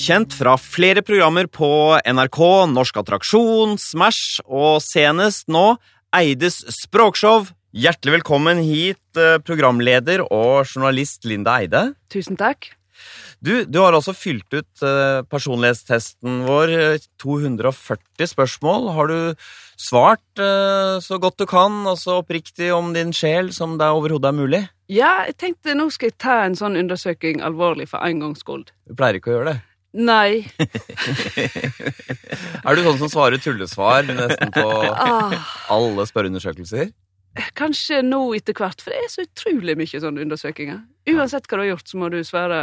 Kjent fra flere programmer på NRK, Norsk Attraksjon, Smash og senest nå Eides språkshow. Hjertelig velkommen hit, eh, programleder og journalist Linda Eide. Tusen takk. Du, du har altså fylt ut eh, personlighetstesten vår. eh, 240 spørsmål. Har du svart eh, så godt du kan og så oppriktig om din sjel som det overhodet er mulig? Ja, jeg tenkte nå skal jeg ta en sånn undersøking alvorlig for en gangs skyld. Du pleier ikke å gjøre det. Nei. Er du sånn som svarer tullesvar nesten på Ah, alle spørreundersøkelser? kanskje nå etter hvert, for det er så utrolig mye sånne undersøkinger. Uansett hva du har gjort, så må du svare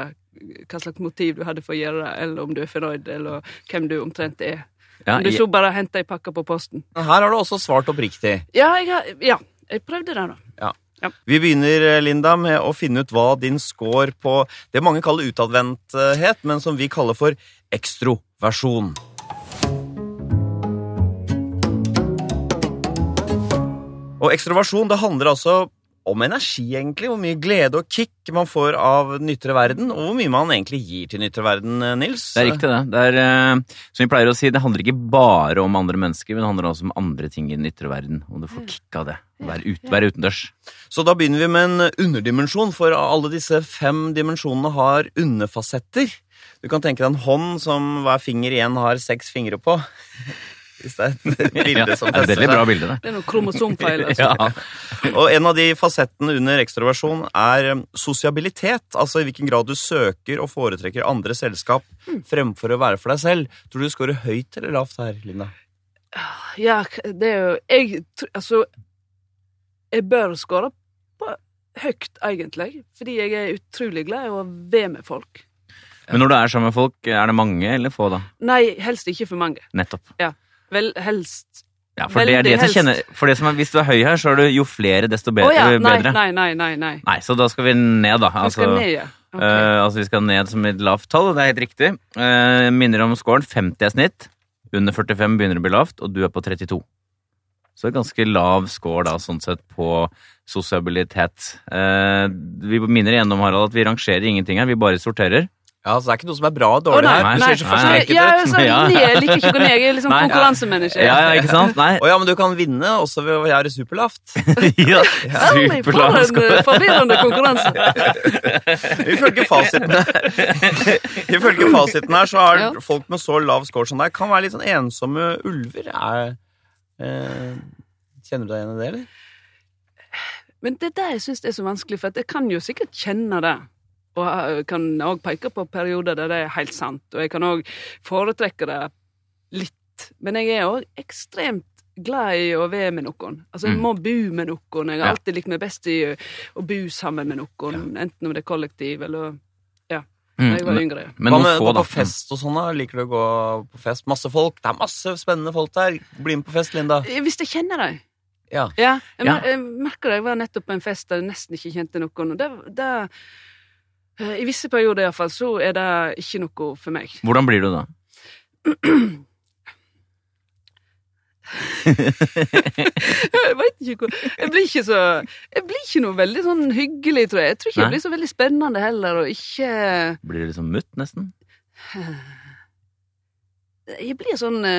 hva slags motiv du hadde for å gjøre det, eller om du er fornøyd, eller hvem du omtrent er. Ja, Om du så bare henter ei pakke på posten. Her har du også svart oppriktig. Ja, jeg, har, ja, jeg prøvde det, da. Vi begynner, eh, Linda, med å finne ut hva din score på det mange kaller utadvendthet, men som vi kaller for ekstroversjon. Og ekstroversjon det handler altså om energi, egentlig. Hvor mye glede og kick man får av den ytre verden, og hvor mye man egentlig gir til den ytre verden, eh, Nils. det er riktig, det. det er, eh, som vi pleier å si, det handler ikke bare om andre mennesker, men det handler også om andre ting i den ytre verden. Og du får kick av det. Være, ut, være utendørs. Så da begynner vi med en underdimensjon, for alle disse fem dimensjonene har underfasetter. Du kan tenke deg en hånd som hver finger igjen har seks fingre på. Hvis det er et bilde som det er veldig bra bilde, det. Det er noen kromosomfeil. Altså. Ja. Og en av de fasettene under ekstroversjon er um, sosiabilitet. Altså i hvilken grad du søker og foretrekker andre selskap fremfor å være for deg selv. Tror du du scorer høyt eller lavt her, Linda? Ja, det er jo Jeg Altså, jeg bør score på høyt, egentlig. Fordi jeg er utrolig glad i å være med folk. Men når du er sammen med folk, er det mange eller få, da? Nei, helst ikke for mange. Nettopp. Vel, helst Ja, for det er det som kjenner For det som er, Hvis du er høy her, så er du jo flere, desto bedre. bedre. ja, nei, bedre. nei, nei, nei. nei. Nei, så da skal vi ned, da. Vi skal ned, ja. okay. uh, altså Vi skal ned som et lavt tall, det er helt riktig. Uh, minner om scoren. 50 er snitt. Under 45 begynner det å bli lavt, og du er på 32. Så ganske lav score da, sånn sett på sosialitet. Uh, vi minner igjen om Harald, at vi rangerer ingenting her, vi bare sorterer. Ja, så det er ikke noe som er bra og dårlig her. Nei, nei, ut. Ja. jeg liker ikke å gå ned. Jeg er liksom konkurransemenneske. Ja, ja, ikke sant? Nei. Oh, ja, men du kan vinne også ved å gjøre superlavt. ja, superlaft. for en eh, forvirrende konkurranse. Ifølge fasiten Ifølge fasiten her så har Ja. folk med så lav score som deg kan være litt sånn ensomme ulver. Er, eh, kjenner du deg igjen i det, eller? Men det er det jeg syns er så vanskelig, for jeg kan jo sikkert kjenne det. Og kan òg peke på perioder der det er helt sant, og jeg kan òg foretrekke det litt. Men jeg er òg ekstremt glad i å være med noen. Altså, jeg Mm. må bo med noen. Jeg har alltid likt meg best i å- bo sammen med noen, enten om det er kollektiv eller ja, da jeg var Mm, yngre. Men Hva med gå på fest og sånn? Liker du å gå på fest? Masse folk. Det er masse spennende folk der. Bli med på fest, Linda. Eh, Hvis jeg kjenner deg. Ja. Ja, jeg, Ja. mer- jeg merker det. Jeg var nettopp på en fest der jeg nesten ikke kjente noen. Og det, det I visse perioder iallfall, så er det ikke noe for meg. Hvordan blir du da? Jeg vet ikke hvor Jeg blir ikke så Jeg blir ikke noe veldig sånn hyggelig, tror jeg. Jeg tror ikke Nei. jeg blir så veldig spennende heller, og ikke Blir du liksom mutt, nesten? Jeg blir sånn hva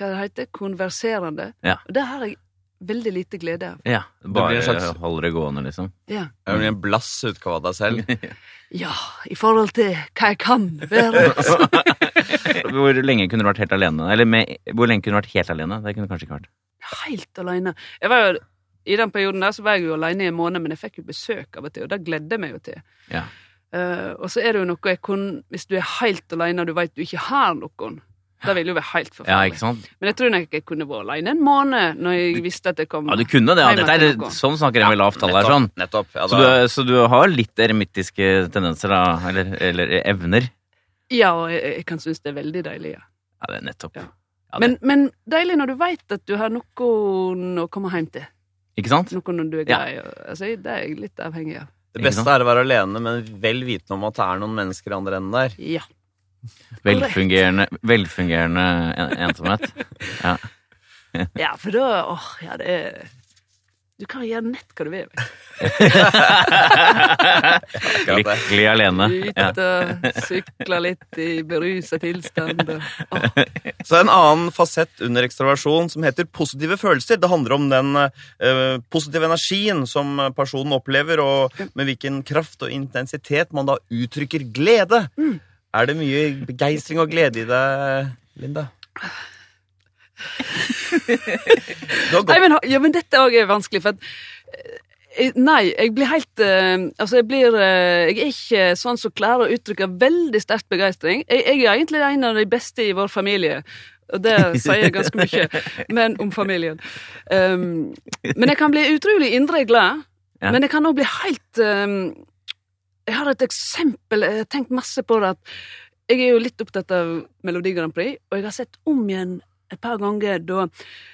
Hva det heter Konverserende. Ja. Og det har jeg veldig lite glede av. Ja. Bare det slags- holder det gående, liksom. Ja. Det blir en blass utgave av deg selv. ja, i forhold til hva jeg kan være. Hvor lenge kunne du vært helt alene? Eller med, hvor lenge kunne du vært helt alene? Det kunne du kanskje ikke vært. Helt alene. Jeg var jo, I den perioden der så var jeg jo alene i en måned, men jeg fikk jo besøk av og til, og det gledde jeg meg jo til. Ja. Uh, og så er det jo noe jeg kunne Hvis du er helt alene og du vet du ikke har noen, det vil jo være helt Ja, forferdelig. sant? men jeg tror nok jeg kunne vært alene en måned når jeg visste at jeg kom Ja, du kunne det. Ja. Dette er, sånn snakker jeg med lavt tall her. sånn. Nettopp. Ja, Så du, så du har litt eremittiske tendenser, da? Eller, eller evner? Ja, og jeg, jeg kan synes det er veldig deilig. Ja. Ja, det er nettopp. Ja. Ja, det, Men, men deilig når du vet at du har noen å komme hjem til. ikke sant? Noen du er Ja. glad i. Ja. Altså, det er jeg litt avhengig av. det beste er å være alene, men vel vitende om at det er noen mennesker i andre enden der. Ja. Velfungerende, velfungerende en ensomhet. Ja. ja, for da Åh, ja, det er Du kan gjøre nett hva du vil. Lykkelig alene. Ut og sykle litt i berusa tilstand. og- Så en annen fasett under ekstraversjon som heter positive følelser. Det handler om den eh, positive energien som personen opplever, og med hvilken kraft og intensitet man da uttrykker glede. Er det mye begeistring og glede i deg, Linda? Nei, men, ja, men dette òg er vanskelig, for at eh, Nei, jeg blir helt eh, Altså, jeg blir eh, Jeg er ikke sånn som klarer å uttrykke veldig sterkt begeistring. Jeg, jeg er egentlig en av de beste i vår familie. Og det sier jeg ganske mye men, om familien. Um, men jeg kan bli utrolig indre glad. Ja. Men jeg kan òg bli helt um, Jeg har et eksempel, jeg har tenkt masse på det. at Jeg er jo litt opptatt av Melodi Grand Prix, og jeg har sett om igjen et par ganger da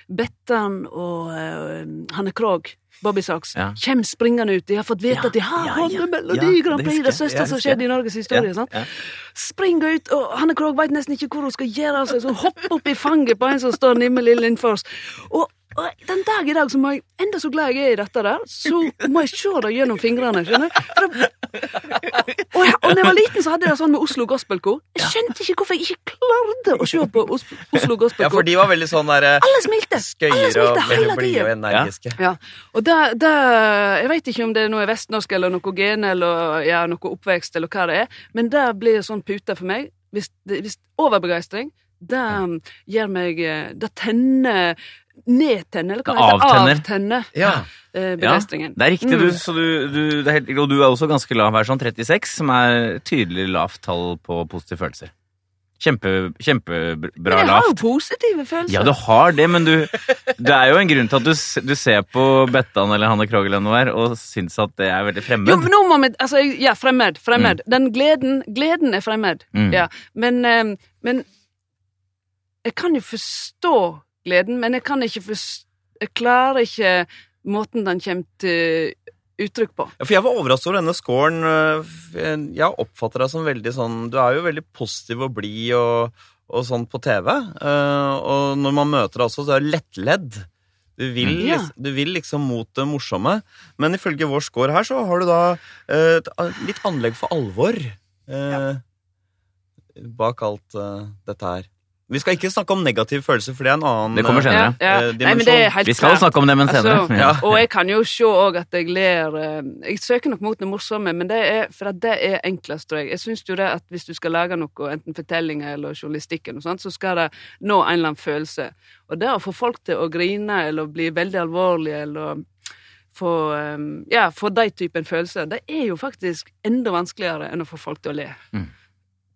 Bettan og uh, Hanne Krogh, Bobby Socks, Ja. kommer springende ut. De har fått vite Ja, at de har ja, vunnet ja, Melodi Grand Prix, det største som skjedde i. Norges historie. sant? Ja. Springer ut, og Hanne Krogh veit nesten ikke hvor hun skal gjøre av seg, så hun hopper opp i fanget på en som står nimmelig innenfor oss. Og, og den dag i dag, så må jeg, enda så glad jeg er i dette der, så må jeg se det gjennom fingrene, skjønner? Det- Og, jeg, og når jeg var liten, så hadde jeg det sånn med Oslo Gospelkor. Jeg skjønte ikke hvorfor jeg ikke klarte å se på Os Oslo Ja, for de var veldig sånn derre Alle smilte! Alle skøyere og smilte hele veldig og energiske. Ja, og det, det Jeg vet ikke om det er noe vestnorsk eller noe gen eller ja, noe oppvekst eller hva det er, men det blir sånn pute for meg. Hvis, hvis overbegeistring, det um, gjør meg eh, Det tenner Nedtenner, eller hva heter det? avtenner. Avtenner Ja. begeistringen. Ja, det er riktig, Mm. du, så du, du, det er helt, og du er også ganske lav her, sånn 36, som er tydelig lavt tall på positive følelser. Kjempe, kjempebra Men jeg har jo positive følelser. Ja, du har det, men du, det er jo en grunn til at du, du ser på Bettan eller Hanne Krogh eller noe og syns at det er veldig Jo, fremmed. men nå må vi Altså, ja, fremmed. Fremmed. Den gleden Gleden er fremmed. Mm. Ja. Men, eh, men Jeg kan jo forstå gleden, men jeg kan ikke forstå Jeg klarer ikke måten den kommer til uttrykk på. Ja, for jeg var overrasket over denne scoren. øh, Jeg oppfatter deg som veldig sånn Du er jo veldig positiv og blid og, og sånn på TV. øh, Og når man møter deg også, så er det lettledd. Du vil, Mm. Ja. du vil liksom mot det morsomme. Men ifølge vår score her, så har du da øh, et litt anlegg for alvor Ja. bak alt dette her. Vi skal ikke snakke om negative følelser, for det er en annen Det kommer øh, senere. Ja, ja. eh, Nei, men det er helt Vi skal klart. snakke om det, men senere. Altså, ja. Og jeg kan jo se òg at jeg ler eh, Jeg søker nok mot det morsomme, men det er for at det er enklest, tror jeg. Jeg syns jo det at hvis du skal lage noe, enten fortellinger eller journalistikk, eller noe sånt, så skal det nå en eller annen følelse. Og det å få folk til å grine eller bli veldig alvorlige eller få eh, Ja, få de typen følelser, det er jo faktisk enda vanskeligere enn å få folk til å le. Mm.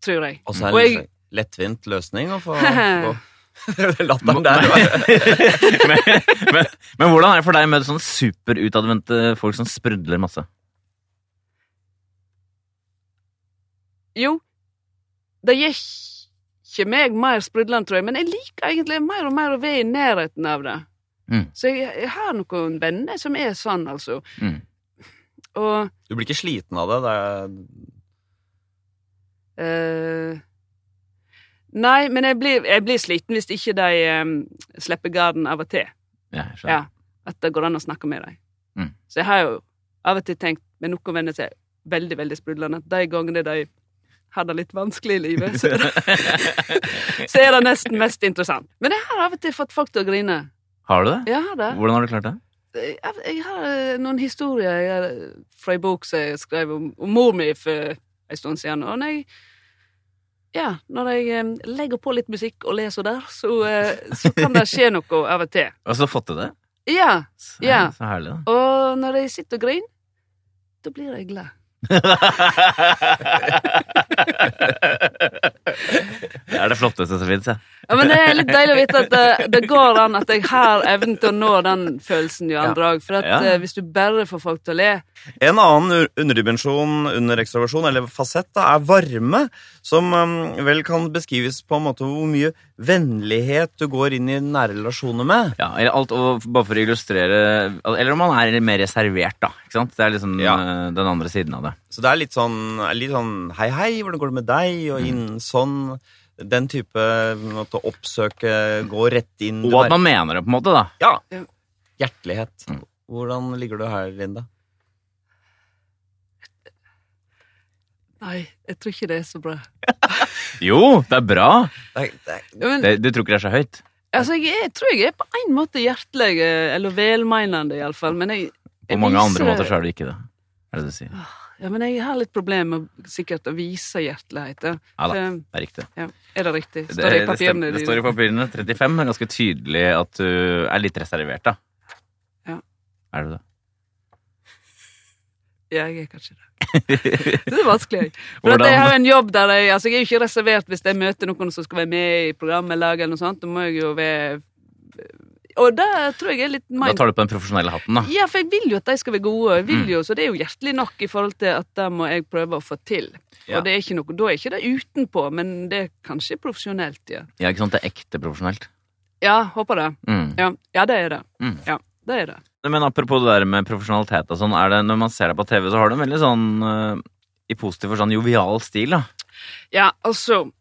Tror jeg. Og så er Og det jeg- lettvint løsning å få gå Latteren der. men, men, men hvordan er det for deg med sånne superutadvendte folk som sprudler masse? Jo, det gir ikke meg mer sprudlende, tror jeg, men jeg liker egentlig mer og mer å være i nærheten av det. Mm. Så jeg, jeg har noen venner som er sånn, altså. Mm. Og Du blir ikke sliten av det? det er, eh, Nei, men jeg blir, jeg blir sliten hvis ikke de um, slipper garden av og til. Ja. Ja, At det går an å snakke med dem. Mm. Så jeg har jo av og til tenkt med noen venner som er veldig, veldig sprudlende, at de gangene de har det litt vanskelig i livet, så er, det, så er det nesten mest interessant. Men jeg har av og til fått folk til å grine. Har du det? Jeg har det. Hvordan har du klart det? Jeg, jeg har eh, noen historier jeg har, fra ei bok som jeg skrev om, om mor mi for en stund siden. Og når jeg, ja, når jeg eh, legger på litt musikk og leser der, så, eh, så kan det skje noe av og til. Og så fått til det? Ja, Så, Ja. så herlig, da. og når jeg sitter og griner, da blir jeg glad. Det er det flotteste som fins, jeg. Ja, men det er litt deilig å vite at det, det går an at jeg har evnen til å nå den følelsen i andre òg. For at Ja. eh, hvis du bare får folk til å le En annen underdimensjon under ekstroversjon, eller fasett, da, er varme, som um, vel kan beskrives på en måte hvor mye vennlighet du går inn i nære relasjoner med. Ja, eller alt, og bare for å illustrere Eller om man er mer reservert, da. Ikke sant? Det er liksom Ja. eh, den andre siden av det. Så det er litt sånn, litt sånn hei, hei, hvordan går det med deg? Og inn sånn Den type måte å oppsøke, gå rett inn Og at man mener det, på en måte, da. Ja. Hjertelighet. Hjertelighet. Hvordan ligger du her, Linda? Nei, jeg tror ikke det er så bra. Jo, det er bra! Nei, nei. det Men, Det, du tror ikke det er så høyt? altså, jeg, er- jeg tror jeg er på en måte hjertelig, eller velmeinende iallfall, men jeg, På mange viser- andre måter så er du ikke det. Er det det du sier? Ja, men jeg har litt problemer med sikkert å vise hjertelighet. Ja. Da, det er riktig. ja. Er det riktig? Det, Står det i papirene Det, det står i papirene. 35 er ganske tydelig at du er litt reservert, da. Ja. Er du det? Ja, jeg er kanskje det. Det er vanskelig. For at jeg har en jobb der jeg Altså, jeg er jo ikke reservert hvis jeg møter noen som skal være med i programmet eller noe sånt. Da må jeg jo være Og det tror jeg er litt Da tar du på den profesjonelle hatten, da. Ja, for jeg vil jo at de skal være gode, Mm. jo, så det er jo hjertelig nok i forhold til at det må jeg prøve å få til. Ja. Og det er ikke noe, da er ikke det utenpå, men det er kanskje profesjonelt, ja. Ja, ikke sant? Det er ekte profesjonelt. Ja, håper det. Mm. Ja, ja det er det. Mm. Ja, det er det. Men apropos det der med profesjonalitet og sånn, er det når man ser deg på TV, så har du en veldig sånn eh, i positiv forstand jovial stil, da. Ja, altså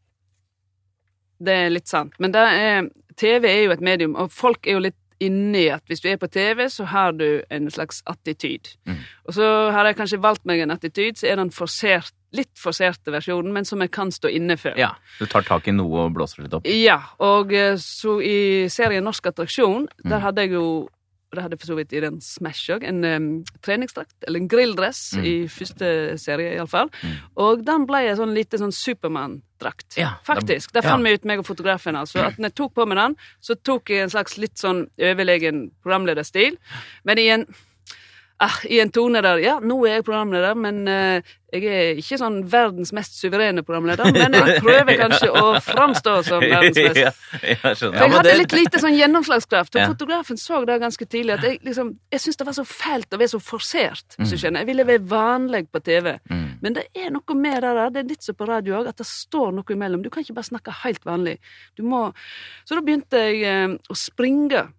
Det er litt sant. Men det er, TV er jo et medium, og folk er jo litt inni at hvis du er på TV, så har du en slags attityd. Mm. Og så har jeg kanskje valgt meg en attityd, så er den forsert, litt forserte versjonen, men som jeg kan stå inne for. Ja. Du tar tak i noe og blåser litt opp. Ja, og eh, så i serien Norsk attraksjon, Mm. der hadde jeg jo det hadde for så vidt i den Smash òg. En um, treningsdrakt, eller en grilldress, Mm. i første serie iallfall. Mm. Og den ble en sånn lite sånn Supermann-drakt. Ja, Faktisk. Det ja. fant vi ut, meg og fotografen. altså. At når jeg tok på meg den, så tok jeg en slags litt sånn overlegen programlederstil. Men i en Ah, I en tone der Ja, nå er jeg programleder, men uh, jeg er ikke sånn verdens mest suverene programleder. Men jeg prøver kanskje å framstå som verdens mest ja, jeg for jeg hadde litt lite sånn gjennomslagskraft, og Ja. fotografen så det ganske tidlig. At jeg liksom, jeg syntes det var så fælt å være så forsert. hvis du Mm. skjønner. Jeg ville være vanlig på TV. Mm. Men det er noe med det der, det er litt som på radio òg, at det står noe imellom. Du kan ikke bare snakke helt vanlig. Du må Så da begynte jeg uh, å springe.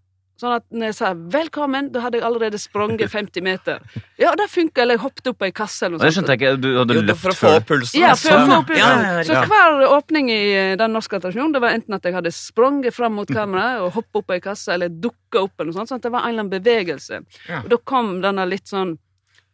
Sånn at når jeg sa 'velkommen', da hadde jeg allerede sprunget 50 meter. Ja, det funka, eller jeg hoppet opp på ei kasse eller Og sånt. det skjønte jeg ikke. Du hadde Jo, løft for å få opp pulsen. Ja, for å få opp Ja, ja, ja, Så hver åpning i eh, den norske attraksjonen, det var enten at jeg hadde sprunget fram mot kameraet og hoppet opp på ei kasse, eller dukka opp, eller noe sånt, sånn at det var en eller annen bevegelse. Ja. Og da kom denne litt sånn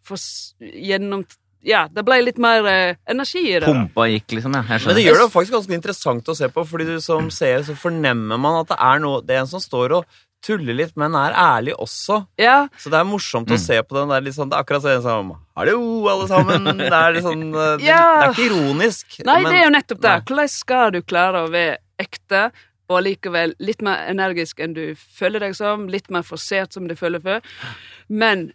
for, gjennom Ja, det ble litt mer eh, energi i det. Pumpa gikk, liksom. Ja, jeg Men det gjør det faktisk ganske interessant å se på, fordi du som seer så fornemmer man at det er noe Det er en som står og tuller litt, men er ærlig også. Ja, Så det er morsomt å Mm. se på den der litt sånn Det er akkurat sånn som Hallo, alle sammen! Det er litt sånn eh, det, Ja. det er ikke ironisk. Nei, men- det er jo nettopp det. Hvordan skal du klare å være ekte, og likevel litt mer energisk enn du føler deg som, litt mer forsert som du føler før, men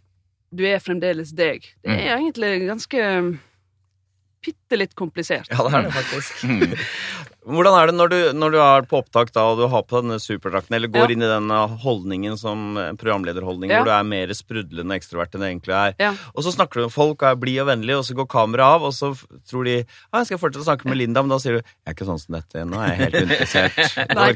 du er fremdeles deg. Det Mm. er egentlig ganske bitte litt komplisert. Ja, det er det faktisk. Hvordan er det når du, når du er på opptak da, og du har på denne superdrakten, eller går Ja. inn i den holdningen som uh, programlederholdning, Ja. hvor du er mer sprudlende ekstrovert enn det egentlig er, Ja. og så snakker du med folk og er blid og vennlig, og så går kameraet av, og så tror de ah, jeg skal fortsette å snakke med Linda, men da sier du jeg er ikke sånn som dette, nå er jeg helt uinteressert. Nei.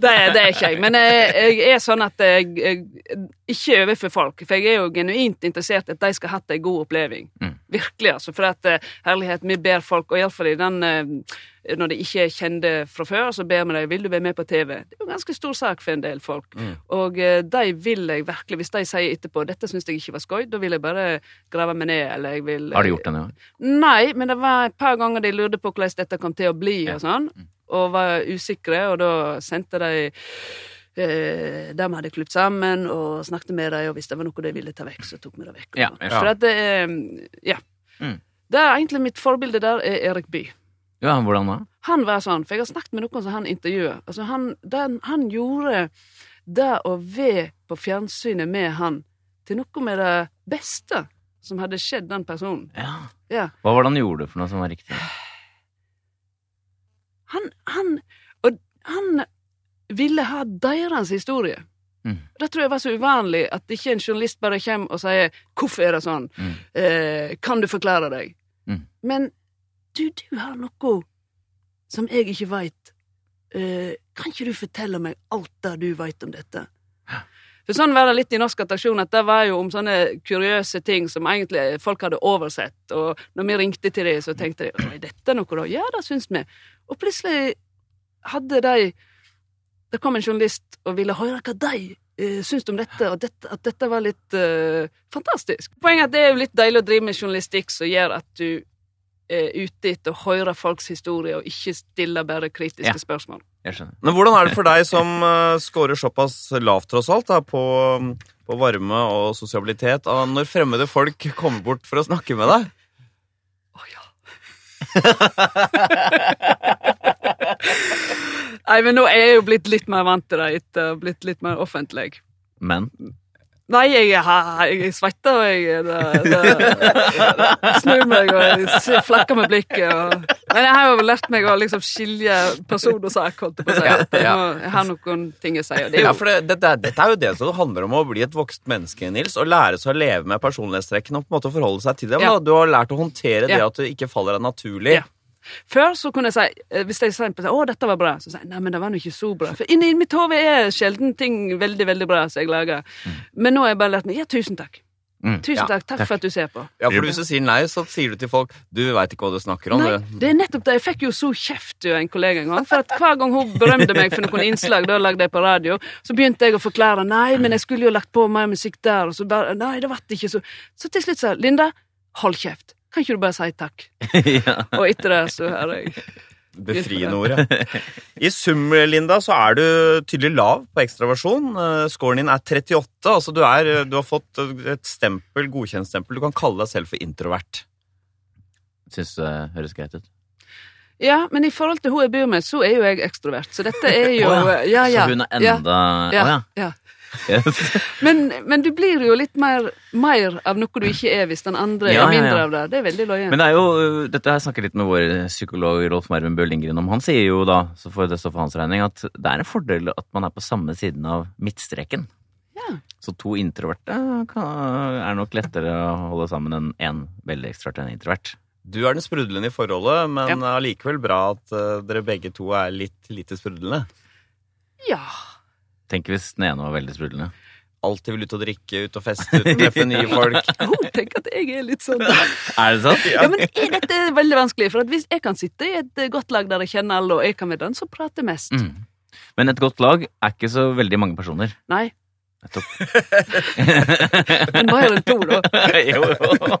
det er Det er, ikke jeg. Men jeg, jeg er sånn at jeg, jeg ikke overfor folk. For jeg er jo genuint interessert i at de skal ha hatt en god oppleving. Mm. Virkelig, altså. For at eh, herlighet, vi ber folk, og iallfall i den eh, når de ikke er kjente fra før, så ber vi dem vil du være med på TV. Det er jo en ganske stor sak for en del folk. Mm. Og eh, de vil jeg virkelig, hvis de sier etterpå dette syns jeg ikke var skøy, da vil jeg bare grave meg ned, eller jeg vil Har de gjort det nå? Nei, men det var et par ganger de lurte på hvordan dette kom til å bli, Ja. og sånn, og var usikre, og da sendte de eh, dem hadde klippet sammen, og snakket med dem, og hvis det var noe de ville ta vekk, så tok vi det vekk. Ja, Ja, sånn. For at det er Ja. Mm. Det er egentlig mitt forbilde der, er Erik Bye. Ja, hvordan da? Han var sånn, for jeg har snakket med noen som han intervjuet. Altså, han, den, han gjorde det å være på fjernsynet med han til noe med det beste som hadde skjedd den personen. Ja. Ja. Hva var det han gjorde for noe som var riktig? Han, han Og han ville ha deres historie. Mm. Det tror jeg var så uvanlig at ikke en journalist bare kommer og sier 'Hvorfor er det sånn?' Mm. Eh, 'Kan du forklare deg?' Mm. Men du, du har noe som jeg ikke veit. Uh, kan ikke du fortelle meg alt det du veit om dette? For sånn var det litt i Norsk attraksjon, at det var jo om sånne kuriøse ting som egentlig folk hadde oversett. Og når vi ringte til dem, så tenkte de er dette noe da? Ja, det syns vi. Og plutselig hadde de Det kom en journalist og ville høre hva de eh, syns om dette? Og dette, at dette var litt uh, fantastisk. Poenget er at det er jo litt deilig å drive med journalistikk som gjør at du ute etter å høre folks historie, og ikke stille bare kritiske Ja. spørsmål. Jeg skjønner. Men hvordan er det for deg som uh, scorer såpass lavt, tross alt, da, på, på varme og sosialitet, når fremmede folk kommer bort for å snakke med deg? Å ja. Nei, men nå er jeg jo blitt litt mer vant til det etter å ha blitt litt mer offentlig. Men Nei, jeg, jeg svetter, og jeg det, det, snur meg og jeg flekker med blikket. Og, men jeg har jo lært meg å liksom skilje person og sak, holdt jeg på å si. Jeg, må, jeg har noen ting å si. Det Ja, for det, dette, er- jo det som handler om å bli et vokst menneske, Nils, og lære seg å leve med personlighetstrekkene og på en måte forholde seg til dem. Ja. Du har lært å håndtere det at det ikke faller deg naturlig. Ja. Før så kunne jeg si, eh, hvis jeg sier å dette var bra, så sier jeg nei, men det var nå ikke så bra. For inni mitt hode er sjelden ting veldig, veldig bra som jeg lager. Men nå har jeg bare lært meg ja, tusen takk. Mm. Tusen Ja, takk, takk for at du ser på. Ja, for hvis du sier nei, så sier du til folk du veit ikke hva du snakker om. Nei, du. det er nettopp det. Jeg fikk jo så kjeft av en kollega en gang. For at hver gang hun berømte meg for noen innslag da lagde jeg på radio, så begynte jeg å forklare nei, men jeg skulle jo lagt på mer musikk der, og så bare Nei, det ble ikke så Så til slutt sa Linda, hold kjeft. Kan ikke du bare si takk? ja. Og etter det så har jeg Befriende ord, ja. I sum, Linda, så er du tydelig lav på ekstraversjon. Eh, Scoren din er 38. Altså du, er, du har fått et stempel, godkjentstempel. Du kan kalle deg selv for introvert. Syns det høres greit ut. Ja, men i forhold til hun jeg bor med, så er jo jeg ekstrovert. Så dette er jo oh, Ja, ja. Så hun er enda Å ja, ja. ja. Yes. Men, men du blir jo litt mer, mer av noe du ikke er, hvis den andre Ja, er mindre ja. av det. Det er veldig løye. Men det er jo, dette har jeg snakket litt med vår psykolog Rolf Marvin Bø Lindgren om. Han sier jo da, så får det stå for hans regning, at det er en fordel at man er på samme siden av midtstreken. Ja. Så to introverte er nok lettere å holde sammen enn én veldig ekstrovert enn en introvert. Du er den sprudlende i forholdet, men Ja. allikevel bra at eh, dere begge to er litt lite sprudlende. Ja. Tenk hvis den ene var veldig sprudlende. Alltid vil ut og drikke, ut og feste, ut og treffe nye folk. Hun tenker at jeg er litt sånn. Er det sant? Ja, men er, dette er veldig vanskelig. For at hvis jeg kan sitte i et eh, godt lag der jeg kjenner alle, og jeg kan være den som prater mest Mm. Men et godt lag er ikke så veldig mange personer. Nei. Nettopp. Men hva er det to, da. jo, jo.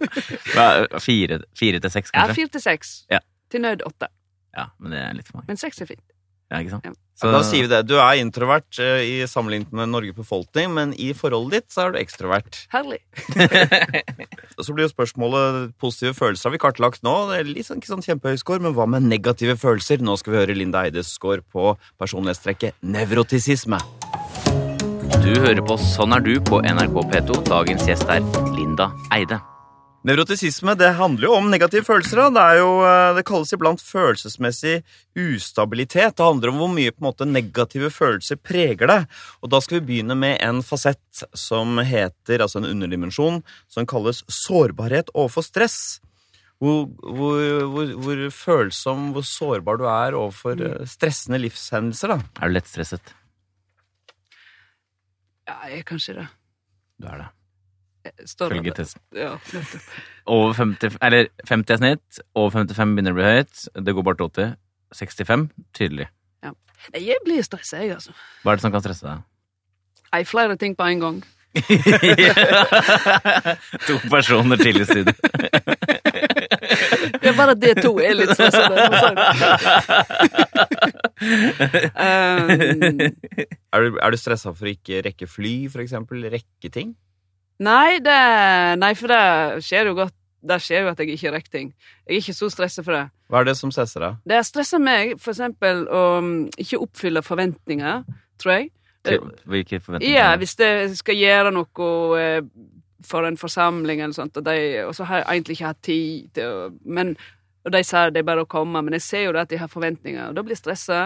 Fire, fire til seks, kanskje? Ja, fire til seks. Ja. Til nød åtte. Ja, men det er litt for mange. Men seks er fint. Ja, ikke sant? Ja. Så, Da sier vi det. Du er introvert eh, i sammenlignet med Norges befolkning, men i forholdet ditt så er du ekstrovert. Herlig. Så blir jo spørsmålet positive følelser har vi kartlagt nå. Det er litt sånn, ikke sånn kjempehøy score, men hva med negative følelser? Nå skal vi høre Linda Eides score på personlighetstrekket nevrotisisme. Du hører på Sånn er du på NRK P2. Dagens gjest er Linda Eide. Nevrotisisme det handler jo om negative følelser. Da. Det, er jo, eh, det kalles iblant følelsesmessig ustabilitet. Det handler om hvor mye på en måte, negative følelser preger deg. Og Da skal vi begynne med en fasett som heter, altså en underdimensjon, som kalles sårbarhet overfor stress. Hvor, hvor, hvor, hvor følsom, hvor sårbar du er overfor eh, stressende livshendelser. da. Er du lettstresset? Ja, jeg er kanskje det. Du er det. Står Følge det. testen. Ja. Over 50, eller 50 er snitt, over 55 begynner å bli høyt. Det går bare til 80. 65, tydelig. Ja. jeg blir stressa, jeg, altså. Hva er det som kan stresse deg? Nei, flere ting på en gang. to personer til i studio. er bare det to er litt stressende. for det. um, Er du, er du stressa for å ikke rekke fly, for eksempel? Rekke ting? Nei, det, nei, for det skjer jo godt. Det skjer jo at jeg ikke rekker ting. Jeg er ikke så stressa for det. Hva er det som stresser deg? Det stresser meg for eksempel å um, ikke oppfylle forventninger, tror jeg. Hvilke forventninger? Ja, hvis jeg skal gjøre noe eh, for en forsamling eller sånt, og, de, og så har jeg egentlig ikke hatt tid til å men, Og de sier det er bare å komme, men jeg ser jo det at de har forventninger, og da blir jeg stressa.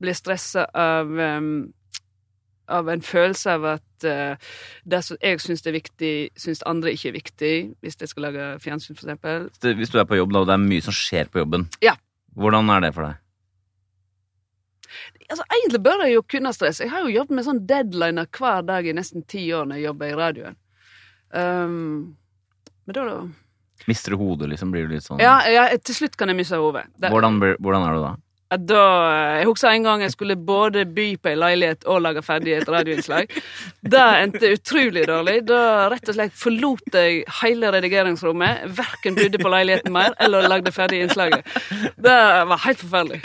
Blir stressa av um, av en følelse av at uh, det som jeg syns er viktig, syns andre ikke er viktig. Hvis jeg skal lage fjernsyn, eksempel. Hvis du er på jobb, da, og det er mye som skjer på jobben, Ja. hvordan er det for deg? Altså, Egentlig bør jeg jo kunne stresse. Jeg har jo jobbet med sånn deadliner hver dag i nesten ti år når jeg jobber i radioen. Um, men da, da Mister du hodet, liksom? Blir du litt sånn Ja, ja, til slutt kan jeg miste hodet. Det- hvordan, blir- hvordan er du da? Da Jeg husker en gang jeg skulle både by på en leilighet og lage ferdig et radioinnslag. Det endte utrolig dårlig. Da rett og slett forlot jeg hele redigeringsrommet. Verken brydde på leiligheten mer eller lagde ferdig innslaget. Det var helt forferdelig.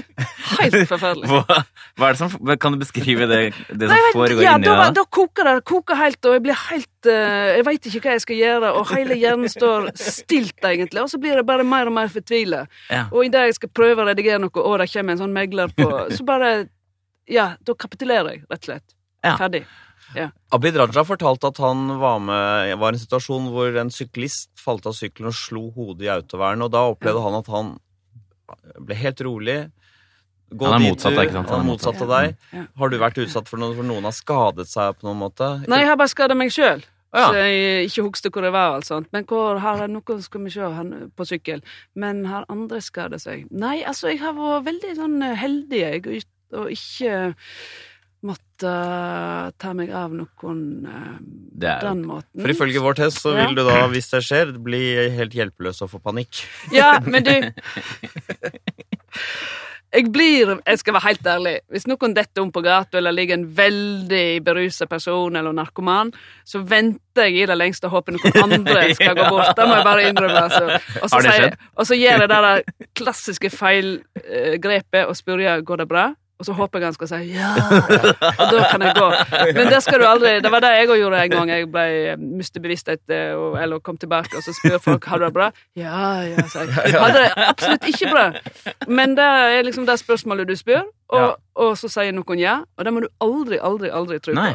Helt forferdelig. Hva, hva er det som Kan du beskrive det, det som Nei, foregår ja, inni da, deg? da koker det koker helt, og jeg blir helt eh, Jeg veit ikke hva jeg skal gjøre, og hele hjernen står stilt, egentlig. Og så blir jeg bare mer og mer fortvila. Ja. Og idet jeg skal prøve å redigere noe, og det kommer en sånn megler på, så bare Ja, da kapitulerer jeg, rett og slett. Ja. Ferdig. Abid Raja fortalte at han var med var i en situasjon hvor en syklist falt av sykkelen og slo hodet i autovernet, og da opplevde han at han ble helt rolig. Gå Han er motsatt sant? Han er motsatt av deg. Ja. Har du vært utsatt for noe for noen har skadet seg på noen måte? Nei, jeg har bare skada meg sjøl. Ja. Så jeg ikke husker hvor jeg var. og alt sånt. Men hvor har jeg noe skal vi se, han på sykkel. Men har andre skada seg? Nei, altså, jeg har vært veldig sånn eh, heldig, jeg, og ikke måtte uh, ta meg av noen uh, Det er den måten. For ifølge vår test så Ja. vil du da, hvis det skjer, bli helt hjelpeløs og få panikk. Ja, men du Jeg blir Jeg skal være helt ærlig. Hvis noen detter om på gata, eller ligger en veldig berusa person eller narkoman, så venter jeg i det lengste og håper noen andre skal gå bort. Det må jeg bare innrømme. Altså. Og, så sier- og så gjør jeg det der klassiske feilgrepet og spør går det bra. Og så håper jeg han skal si ja, og da kan jeg gå. Men det skal du aldri Det var det jeg òg gjorde en gang jeg ble mistet bevissthet eh, eller kom tilbake, og så spør folk har du det bra. Ja, ja, sa jeg. Hadde det absolutt ikke bra. Men det er liksom det spørsmålet du spør, og, og så sier noen ja. Og det må du aldri, aldri, aldri tro på.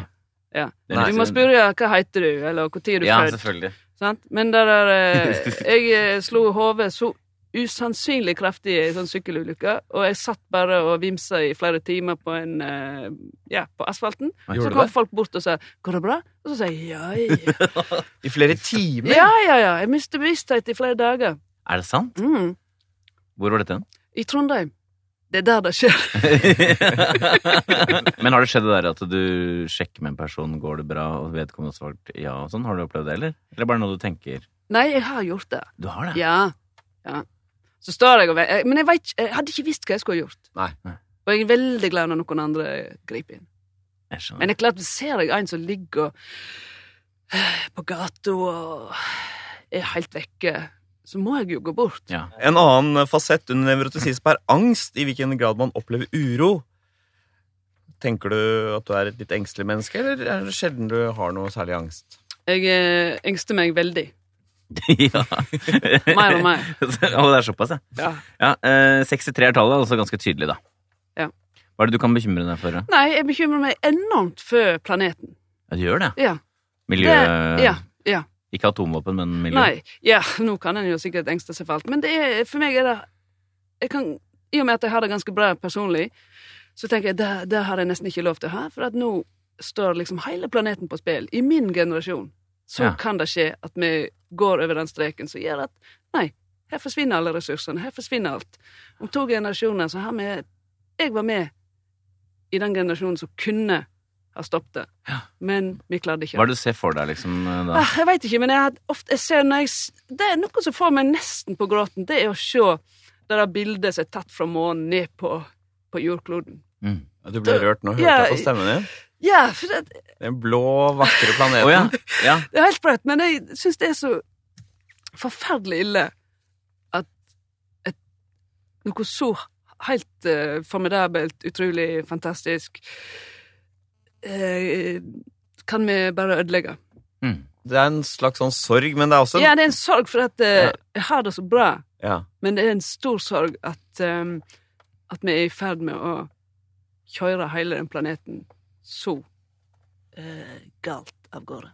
Ja. Er Du må spørre hva heter du, eller når er du Ja, født. Men der eh, Jeg eh, slo hodet så usannsynlig kraftig i sånn sykkelulykke, og jeg satt bare og vimsa i flere timer på en eh, Ja, på asfalten. Gjorde Så kom det? folk bort og sa 'Går det bra?' Og så sa jeg ja, ja. I flere timer? Ja, ja, ja. Jeg mistet bevissthet i flere dager. Er det sant? Mm. Hvor var dette? I Trondheim. Det er der det skjer. Men har det skjedd det der at du sjekker med en person, går det bra, og vedkommende har svart ja og sånn? Har du opplevd det, eller? Eller bare noe du tenker Nei, jeg har gjort det. Du har det? Ja. ja. Så står jeg og vet, Men jeg, vet, jeg hadde ikke visst hva jeg skulle ha gjort. Nei. Nei. Og jeg er veldig glad når noen andre griper inn. Jeg skjønner. Men det er klart, ser jeg en som ligger på gata og er helt vekke, så må jeg jo gå bort. Ja. En annen fasett under nevrotisisme er angst, i hvilken grad man opplever uro. Tenker du at du er et litt engstelig menneske, eller er det sjelden du har noe særlig angst? Jeg eh, engster meg veldig. ja. meg og meg. Å, det er såpass, ja. Ja. ja eh, 63 er tallet, altså ganske tydelig, da. Ja. Hva er det du kan bekymre deg for? da? Nei, jeg bekymrer meg enormt for planeten. Ja, du gjør det? Ja. Miljø... Det, ja, ja. Ikke atomvåpen, men miljø? Nei. Ja, nå kan en jo sikkert engste seg for alt, men det er, for meg er det kan, I og med at jeg har det ganske bra personlig, så tenker jeg det, det har jeg nesten ikke lov til å ha, for at nå står liksom hele planeten på spill. I min generasjon så Ja. kan det skje at vi går over den streken som gjør at nei, her forsvinner alle ressursene, her forsvinner alt. Om to generasjoner så har vi Jeg var med i den generasjonen som kunne ha stoppet det, Ja. men vi klarte ikke. Hva er det du ser for deg, liksom, da? Ah, jeg veit ikke, men jeg, ofte, jeg ser når jeg, det er noe som får meg nesten på gråten. Det er å se det der bildet som er tatt fra månen ned på, på jordkloden. Mm. Ja, Du ble rørt nå, hørte jeg på stemmen din. Ja, for det, Den blå, vakre planeten. oh, ja. ja. det er helt sprøtt, men jeg syns det er så forferdelig ille at et, noe så helt uh, formidabelt, utrolig fantastisk uh, kan vi bare ødelegge. Mm. Det er en slags sånn sorg, men det er også Ja, det er en sorg for at uh, Ja. jeg har det så bra. Ja. Men det er en stor sorg at, um, at vi er i ferd med å kjøre hele den planeten så eh, galt av gårde.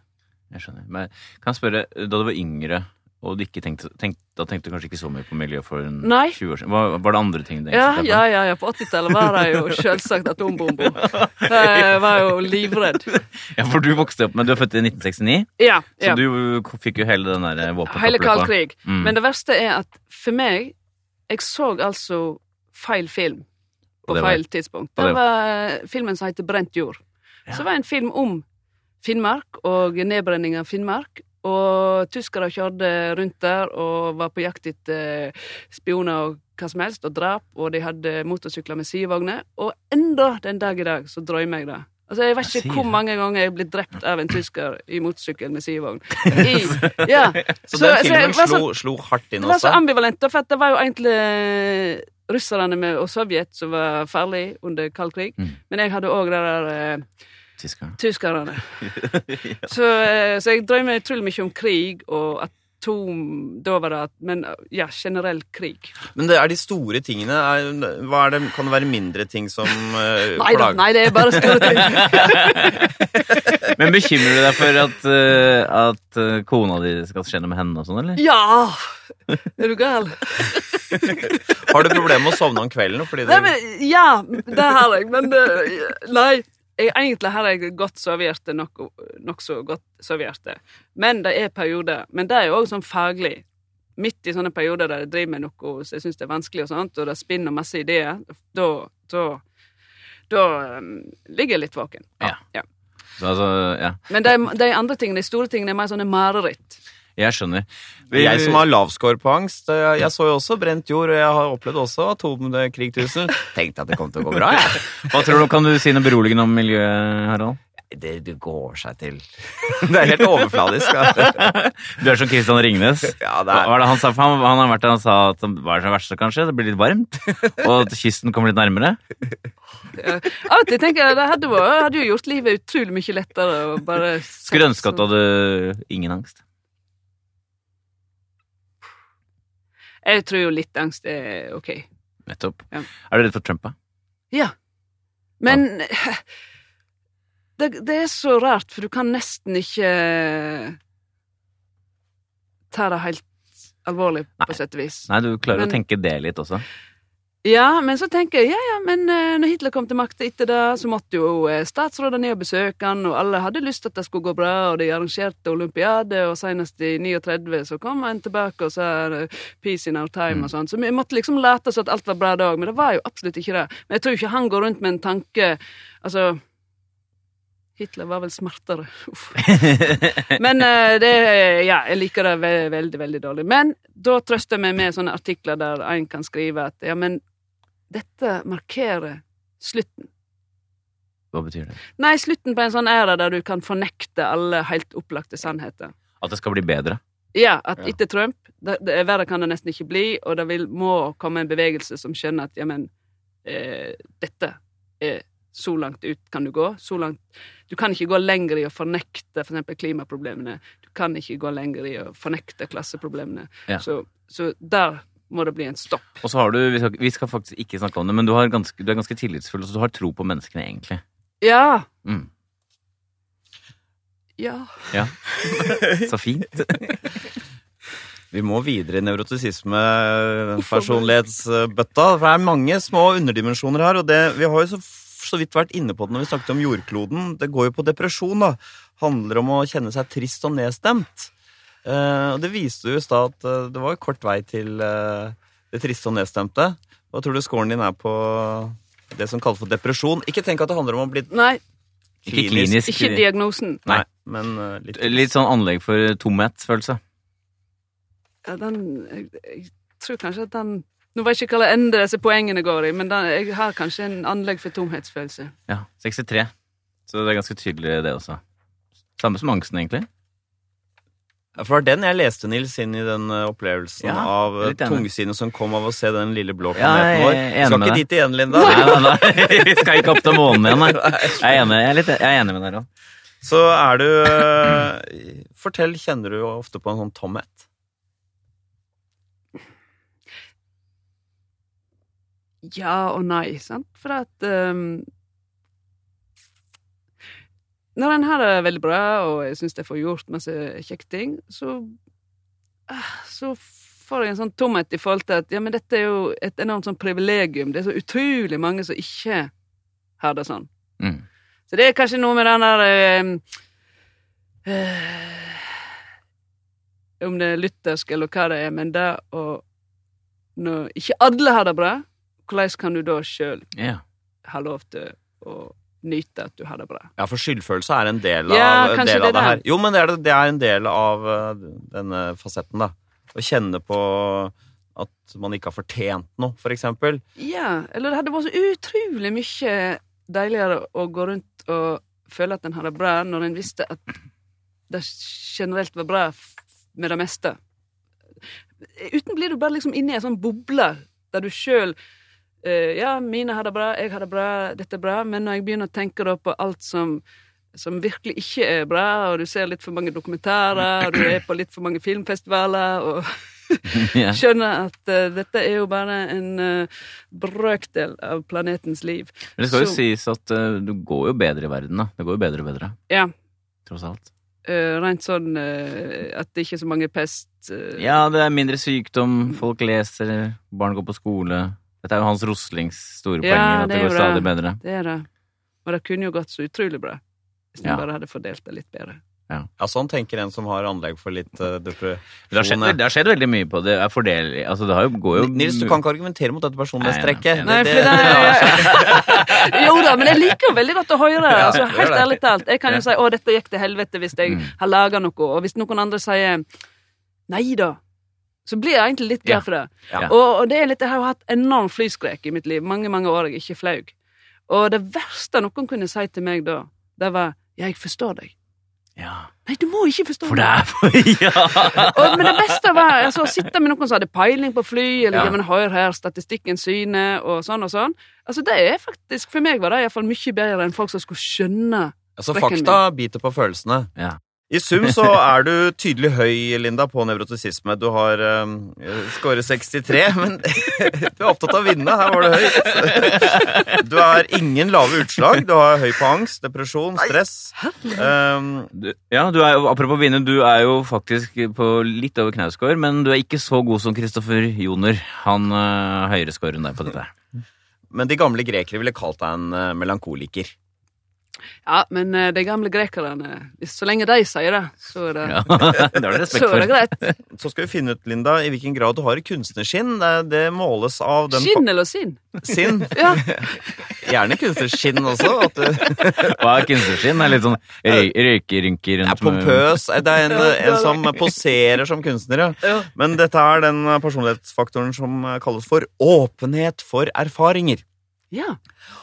Jeg skjønner. Men kan jeg spørre, da du var yngre, og du ikke tenkte, tenkt, da tenkte du kanskje ikke så mye på miljø for en Nei. 20 år siden? Var, var det andre ting du Ja, på? ja, ja, ja. På 80-tallet var det jo selvsagt atombombo. Jeg var jo livredd. Ja, for du vokste opp, men du er født i 1969, Ja. så du fikk jo hele den der Hele våpenkappløpet. kald krig. Mm. Men det verste er at for meg Jeg så altså feil film på det feil tidspunkt. Det det- var filmen som heter Brent jord. Ja. Så det var en film om Finnmark og nedbrenning av Finnmark. Og tyskere kjørte rundt der og var på jakt etter spioner og hva som helst, og drap, og de hadde motorsykler med sidevogner. Og enda den dag i dag så drømmer jeg det. Altså, Jeg vet ikke hvor mange ganger jeg er blitt drept av en tysker i motorsykkel med sidevogn. Ja. Så, Så- den filmen så, slo, slo hardt inn også? Det var så ambivalent, for det var jo egentlig eh, russerne med, og Sovjet som var farlig under kald krig. Mm. Men jeg hadde òg det der eh, Tyskerne. tyskerne. så, eh, så jeg drømmer utrolig mye om krig og atom Da var det Men ja, generell krig. Men det er de store tingene. Er, hva er det, kan det være mindre ting som uh, Nei da, nei, det er bare store ting. Men bekymrer du deg for at, uh, at eh, kona di skal skje noe med henne og sånn, eller? Ja! Er du gal? Har du problemer med å sovne om kvelden? Fordi Nei, men, ja, det har jeg, men det, Nei. Jeg, egentlig har jeg godt sovehjerte, nokså nok godt sovehjerte. Men det er perioder. Men det er jo òg sånn faglig. Midt i sånne perioder der jeg driver med noe som jeg syns er vanskelig, og sånt, og det spinner masse ideer, da da, da um, ligger jeg litt våken. Ja. Ja. Så, altså, ja. Men de, de andre tingene, de store tingene, er mer sånne mareritt. Jeg skjønner. jeg som har lavscore på angst, jeg så jo også Brent jord, og jeg har opplevd også atomkrigtusen. Tenkte at det kom til å gå bra, jeg. Hva tror du, Kan du si noe beroligende om miljøet, Harald? Det, det går seg til. Det er helt overfladisk. Ja, Du er som Christian Ringnes. ja det Hva er det han sa? Han, han har vært der han sa at hva er det verste, kanskje? Det blir litt varmt. Og at kysten kommer litt nærmere. Ja. Av og til tenker jeg det hadde, vært, hadde jo gjort livet utrolig mye lettere. Skulle ønske at du hadde ingen angst. Jeg tror jo litt angst er ok. Nettopp. Ja. Er du redd for Trump, da? Ja. Men det, det er så rart, for du kan nesten ikke ta det helt alvorlig, på sett og vis. Nei, du klarer Men- å tenke det litt også. Ja, men så tenker jeg ja, ja, men eh, når Hitler kom til makta etter det, så måtte jo statsrådene statsråder ned og besøke han, og alle hadde lyst til at det skulle gå bra, og de arrangerte olympiade, og senest i 39 så kom han tilbake og sa eh, 'peace in our time' og sånn. Så vi måtte liksom late som at alt var bra da òg, men det var jo absolutt ikke det. Men jeg tror ikke han går rundt med en tanke Altså Hitler var vel smartere. Uff. Men eh, det Ja, jeg liker det ve veldig, veldig dårlig. Men da trøster jeg meg med sånne artikler der en kan skrive at ja, men dette markerer slutten. Hva betyr det? Nei, slutten på en sånn æra der du kan fornekte alle helt opplagte sannheter. At det skal bli bedre? Ja, at Ja. etter Trump det, det, Verre kan det nesten ikke bli, og det vil, må komme en bevegelse som skjønner at jamen, eh, dette er så langt ut kan du gå. Så langt Du kan ikke gå lenger i å fornekte for eksempel klimaproblemene. Du kan ikke gå lenger i å fornekte klasseproblemene. Ja. Så, så der må det bli en stopp. Og så har du, vi skal, vi skal faktisk ikke snakke om det, men du, har ganske, du er ganske tillitsfull, så du har tro på menneskene, egentlig. Ja! Mm. Ja. Ja. Så fint. Vi må videre i nevrotisisme-personlighetsbøtta. For det er mange små underdimensjoner her. Og det, vi har jo så, så vidt vært inne på det når vi snakket om jordkloden. Det går jo på depresjon, da. Handler om å kjenne seg trist og nedstemt. Eh, og det viste jo i stad at eh, det var kort vei til eh, det triste og nedstemte. Hva tror du scoren din er på det som kalles for depresjon? Ikke tenk at det handler om å bli Nei, Ikke klinisk. ikke diagnosen. Nei. men litt Litt sånn anlegg for tomhetsfølelse. Ja, den jeg, jeg tror kanskje at den Nå vet jeg ikke hva ende disse poengene går i, men den, jeg har kanskje en anlegg for tomhetsfølelse. Ja, 63. Så det er ganske tydelig, det også. Samme som angsten, egentlig. For det var den jeg leste, Nils, inn i den eh, opplevelsen Ja, av eh, tungsinnet som kom av å se den lille blå planeten vår. Ja, Skal ikke dit igjen, Linda. Nei, nei, nei. Vi skal ikke opp til månen igjen, nei. Jeg er enig, jeg er litt, jeg er enig med deg, òg. Så er du eh, Fortell, kjenner du ofte på en sånn tomhet? Ja og nei, sant? For at ehm, Når en har det veldig bra, og jeg syns jeg får gjort masse kjekke ting, så ah, Så får jeg en sånn tomhet i forhold til at ja, men dette er jo et enormt sånn privilegium. Det er så utrolig mange som ikke har det sånn. Mm. Så det er kanskje noe med den der ehm, eh, Om det er luthersk eller hva det er, men det å Når ikke alle har det bra, hvordan kan du da sjøl yeah. ha lov til å nyte at du har det bra. Ja, for skyldfølelse er en del av, Ja, del det av det er her. Jo, men det er, det- det er en del av eh, denne fasetten, da. Å kjenne på at man ikke har fortjent noe, for eksempel. Ja, eller det hadde vært så utrolig mye deiligere å gå rundt og føle at en har det bra, når en visste at det generelt var bra med det meste. Uten blir du bare liksom inne i en sånn boble der du sjøl Ja, mine har det bra, jeg har det bra, dette er bra, men når jeg begynner å tenke på alt som som virkelig ikke er bra, og du ser litt for mange dokumentarer, og du er på litt for mange filmfestivaler, og Ja. skjønner at uh, dette er jo bare en uh, brøkdel av planetens liv. Men det skal jo sies at uh, det går jo bedre i verden, da. Det går jo bedre og bedre, Ja, tross alt. Uh, rent sånn uh, at det ikke er så mange pest... uh, Ja, det er mindre sykdom, folk leser, barn går på skole. Dette er jo Hans Roslings store Ja, poeng, at det det går stadig det. bedre. Det er det. Og det kunne jo gått så utrolig bra hvis vi Ja. bare hadde fordelt det litt bedre. Ja, sånn tenker en som har anlegg for litt uh, depresjon. Det har, skjedd, det har skjedd veldig mye på det. er fordel, altså det har jo, går jo Nils, du kan ikke argumentere mot dette personlighetstrekket. Nei, Nei, nei, det Jo da, men jeg liker jo veldig godt å høre det. Altså, helt ærlig talt. Jeg kan jo si 'Å, dette gikk til helvete' hvis jeg Mm. har laga noe, og hvis noen andre sier 'nei da', så blir jeg egentlig litt glad for det. Ja. Og, og det er litt, jeg har jo hatt enorm flyskrek i mitt liv. Mange, mange år jeg ikke flaug. Og det verste noen kunne si til meg da, det var 'jeg forstår deg'. Ja. Nei, du må ikke forstå For det er for Ja! Og, men det beste var altså, å sitte med noen som hadde peiling på fly, eller Ja. ja. men hør her, statistikken syner, og sånn og sånn. Altså, det er faktisk, For meg var det iallfall mye bedre enn folk som skulle skjønne Altså, fakta biter på følelsene. Ja. I sum så er du tydelig høy, Linda, på nevrotisisme. Du har um, skåret 63, men du er opptatt av å vinne. Her var du høy. Du har ingen lave utslag. Du har høy på angst, depresjon, stress. Um, Du, ja, du er apropos vinne, du er jo faktisk på litt over Knausgård, men du er ikke så god som Kristoffer Joner. Han uh, høyere scorer enn deg på dette. men de gamle grekere ville kalt deg en uh, melankoliker. Ja, men eh, de gamle grekerne Så lenge de sier det, så er det, Ja, det er det, så er det greit. Så skal vi finne ut, Linda, i hvilken grad du har kunstnerskinn. Det, det måles av den Skinn eller sinn? Sinn. Ja. Gjerne kunstnerskinn også. At du Hva er kunstnerskinn? Det er litt sånn røy, røykerynker rundt... rundt er pompøs. Det er en, en som poserer som kunstner, ja. Ja. Men dette er den personlighetsfaktoren som kalles for åpenhet for erfaringer. ja.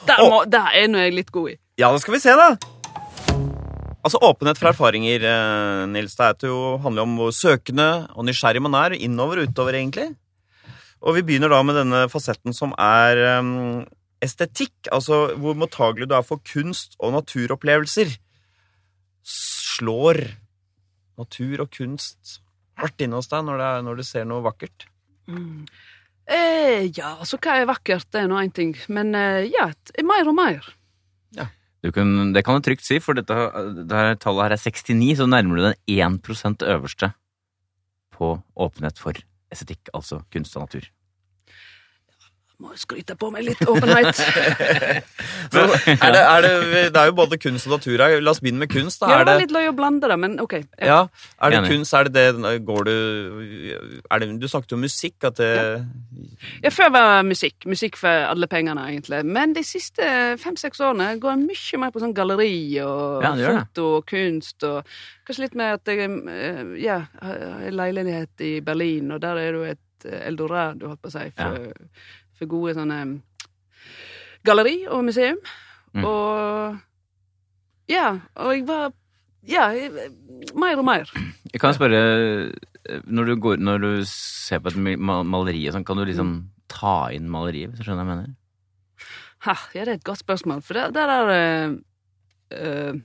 Der, må, der er nå jeg litt god i. Ja, det skal vi se, da. Altså, Åpenhet for erfaringer, eh, Nils, det er jo handler om hvor søkende og nysgjerrig man er. Innover og utover, egentlig. Og vi begynner da med denne fasetten som er eh, estetikk. Altså hvor mottagelig du er for kunst og naturopplevelser. Slår natur og kunst hardt inne hos deg når, er, når du ser noe vakkert? Mm. Eh, ja, altså hva er vakkert, det er nå én ting. Men eh, ja, mer og mer. Du kan, det kan du trygt si, for dette, dette tallet her er 69, så nærmer du den 1% øverste på åpenhet for estetikk, altså kunst og natur. Må jo skryte på meg litt åpenhet. Så er det, er det, det er jo både kunst og natur her. La oss begynne med kunst. da. Ja, det var litt løy å blande det, men OK. Ja. ja, er det Enig. kunst? Er det det Går du er det, Du snakket om musikk. At det Ja, før var musikk. Musikk for alle pengene, egentlig. Men de siste fem-seks årene går jeg mye mer på sånn galleri og Ja, foto og kunst og Kanskje litt mer at jeg eh, ja, har en leilighet i Berlin, og der er det jo et eldorado, holdt på å si, for, for gode sånne galleri og museum. Mm. Og ja, og jeg var Ja, jeg, mer og mer. Jeg kan spørre, når du, går, når du ser på et maleri og sånn, kan du liksom ta inn maleriet, hvis du skjønner hva jeg mener? Ha, ja, det er et godt spørsmål, for der, der er uh, uh,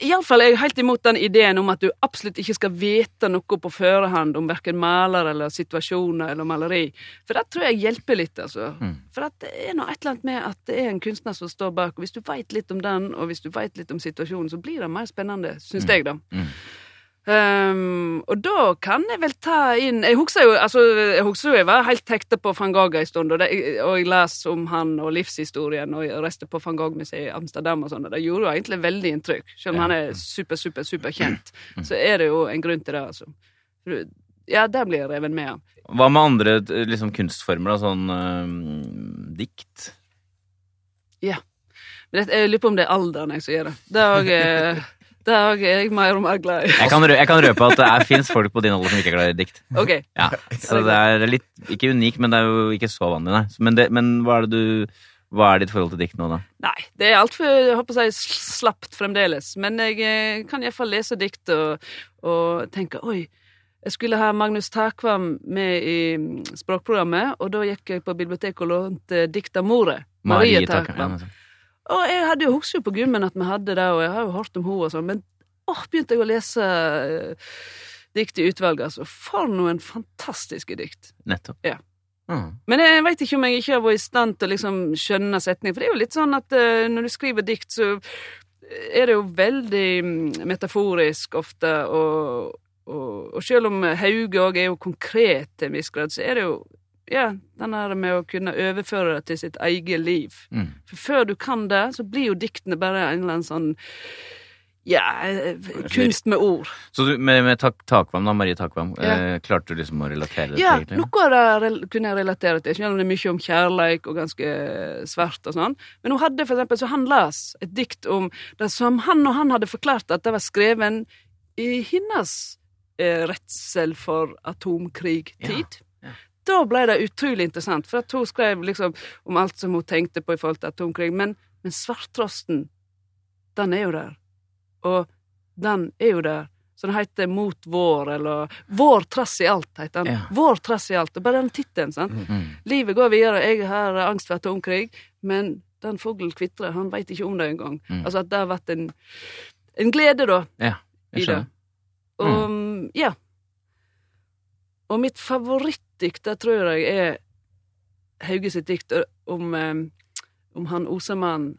Iallfall er jeg helt imot den ideen om at du absolutt ikke skal vite noe på førehånd om verken maler eller situasjoner eller maleri. For det tror jeg hjelper litt, altså. Mm. For det er noe et eller annet med at det er en kunstner som står bak. Og hvis du veit litt om den, og hvis du veit litt om situasjonen, så blir det mer spennende, syns Mm. jeg, da. Mm. Um, og da kan jeg vel ta inn Jeg husker jo altså, jeg, husker jo jeg var helt hekta på van Gogh en stund, og, det, og jeg leste om han og livshistorien, og reiste på van Gogh-museet i Amsterdam og sånn, og det gjorde jo egentlig veldig inntrykk. Selv om Ja. han er super, super, super kjent, så er det jo en grunn til det, altså. Ja, der blir jeg reven med av. Hva med andre eh, liksom, kunstformer, da, sånn øh, dikt? Men det, jeg lurer på om det er alderen jeg som gjør det. Det er eh, det er jeg mer og mer glad i. Jeg kan, rø jeg kan røpe at det fins folk på din alder som ikke er glad i dikt. Ok. Ja, Så det er litt, ikke unikt, men det er jo ikke så vanlig, nei. Men, det, men hva er du Hva er ditt forhold til dikt nå, da? Nei, det er altfor si, slapt fremdeles. Men jeg eh, kan iallfall lese dikt og, og tenke oi. Jeg skulle ha Magnus Takvam med i mm, språkprogrammet, og da gikk jeg på biblioteket og lånte dikt av. Marie Takvam. Og jeg hadde jo husker jo på gymmen at vi hadde det, og jeg har jo hørt om henne og sånn, men åh, begynte jeg å lese eh, dikt i utvalget, altså. For noen fantastiske dikt. nettopp. Ja. Mm. Men jeg veit ikke om jeg ikke har vært i stand til å liksom skjønne setninger, for det er jo litt sånn at uh, når du skriver dikt, så er det jo veldig mm, metaforisk ofte, og, og, og selv om Hauge òg er jo konkret til en viss grad, så er det jo ja, den der med å kunne overføre det til sitt eget liv. Mm. For før du kan det, så blir jo diktene bare en eller annen sånn ja, eh, kunst med ord. Så du, med, med tak, Takvam, da, Marie Takvam, Ja. eh, klarte du liksom å relatere det Ja, til Ja, noe av det kunne jeg relatere til, selv om det er mye om kjærleik og ganske svært og sånn. Men hun hadde for eksempel, så han las et dikt om det som han og han hadde forklart at det var skrevet i hennes eh, redsel for atomkrigtid. Ja. Da ble det utrolig interessant, for at hun skrev liksom om alt som hun tenkte på i forhold til atomkrig. Men, men svarttrosten, den er jo der. Og den er jo der. Så den heter Mot vår, eller Vår trass i alt, heter den. Ja. Vår trass i alt. Og bare den tittelen, sant. Mm. Livet går videre, jeg har angst for atomkrig, men den fuglen kvitrer, han veit ikke om det engang. Mm. Altså at det har vært en, en glede, da, Ja, jeg i det. Og mm, ja. Og mitt favorittdikt, det tror jeg er Hauge sitt dikt om, eh, om han osemannen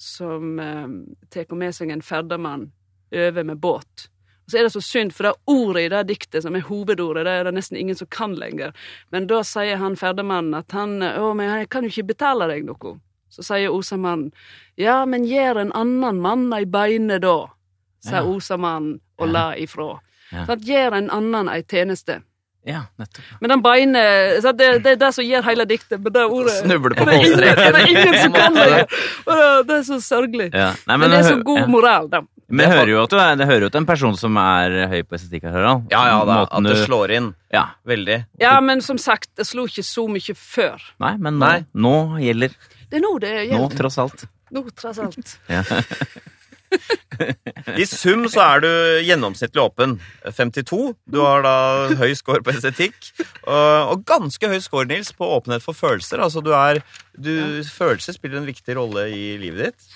som eh, tar med seg en ferdamann over med båt. Og så er det så synd, for det ordet i det diktet som er hovedordet, det er det nesten ingen som kan lenger. Men da sier han ferdamannen at han Å, men jeg kan jo ikke betale deg noe. Så sier osamannen Ja, men gjør en annen mann ei beine da, sa Ja. osamannen og la ifra. Ja. Så at gjør en annen ei tjeneste. Ja, nettopp. Men den beine så det, det er det som gir hele diktet, Men det ordet Snubler på målstreken. Det er ingen som kan det- Det er så sørgelig. Ja. Nei, Men det er så god ja. moral, da. Men jeg hører jo at du er, det hører jo at er en person som er høy på estetikk her, Harald. Ja, ja da, Måten at det slår inn Ja. veldig. Ja, men som sagt, det slo ikke så mye før. Nei, men nå, Nei. nå gjelder. Det er nå det Nå, tross alt. Nå, tross alt. Ja. I sum så er du gjennomsnittlig åpen. 52. Du har da høy score på estetikk. Og, og ganske høy score, Nils, på åpenhet for følelser. Altså du er du, Følelser spiller en viktig rolle i livet ditt.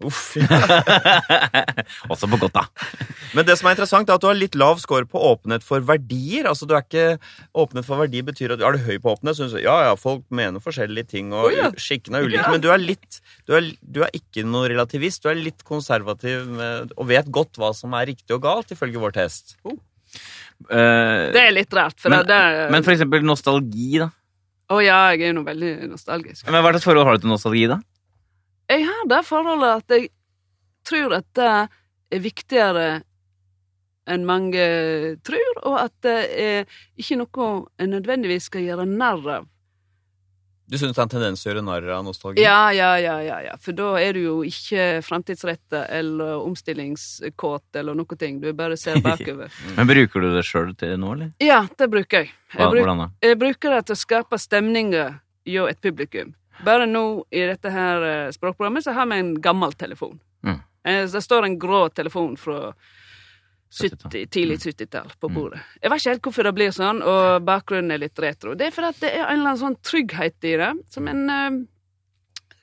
Ja. Uff. Også på godt, da. Men det som er interessant, er at du har litt lav score på åpenhet for verdier. Altså du er ikke Åpenhet for verdi betyr at Er du høy på åpenhet, syns du ja, ja, folk mener forskjellige ting, og oh, ja. skikkene er ulike, Ja. men du er litt du er, du er ikke noe relativist. Du er litt konservativ med, og vet godt hva som er riktig og galt, ifølge vår test. Eh, Det er litt rart, for men, det er men for eksempel nostalgi, da. Å ja, jeg er jo noe veldig nostalgisk. Men Hva slags forhold har du til nostalgi, da? Jeg har det forholdet at jeg tror at det er viktigere enn mange tror, og at det er ikke noe en nødvendigvis skal gjøre narr av. Du syns det er en tendens til å gjøre narr av nostalgi? Ja, ja, ja, ja, ja. For da er du jo ikke framtidsretta eller omstillingskåt eller noe ting. Du bare ser bakover. Men Bruker du det sjøl til nå, eller? Ja, det bruker jeg. Jeg, bruk, hvordan da? jeg bruker det til å skape stemninger hjå et publikum. Bare nå i dette her eh, språkprogrammet så har vi en gammel telefon. Mm. Eh, Det står en grå telefon fra 70-tall. 70, tidlig 70-tall på Mm. bordet. Jeg vet ikke helt hvorfor det blir sånn, og bakgrunnen er litt retro. Det er fordi det er en eller annen sånn trygghet i det, som en eh,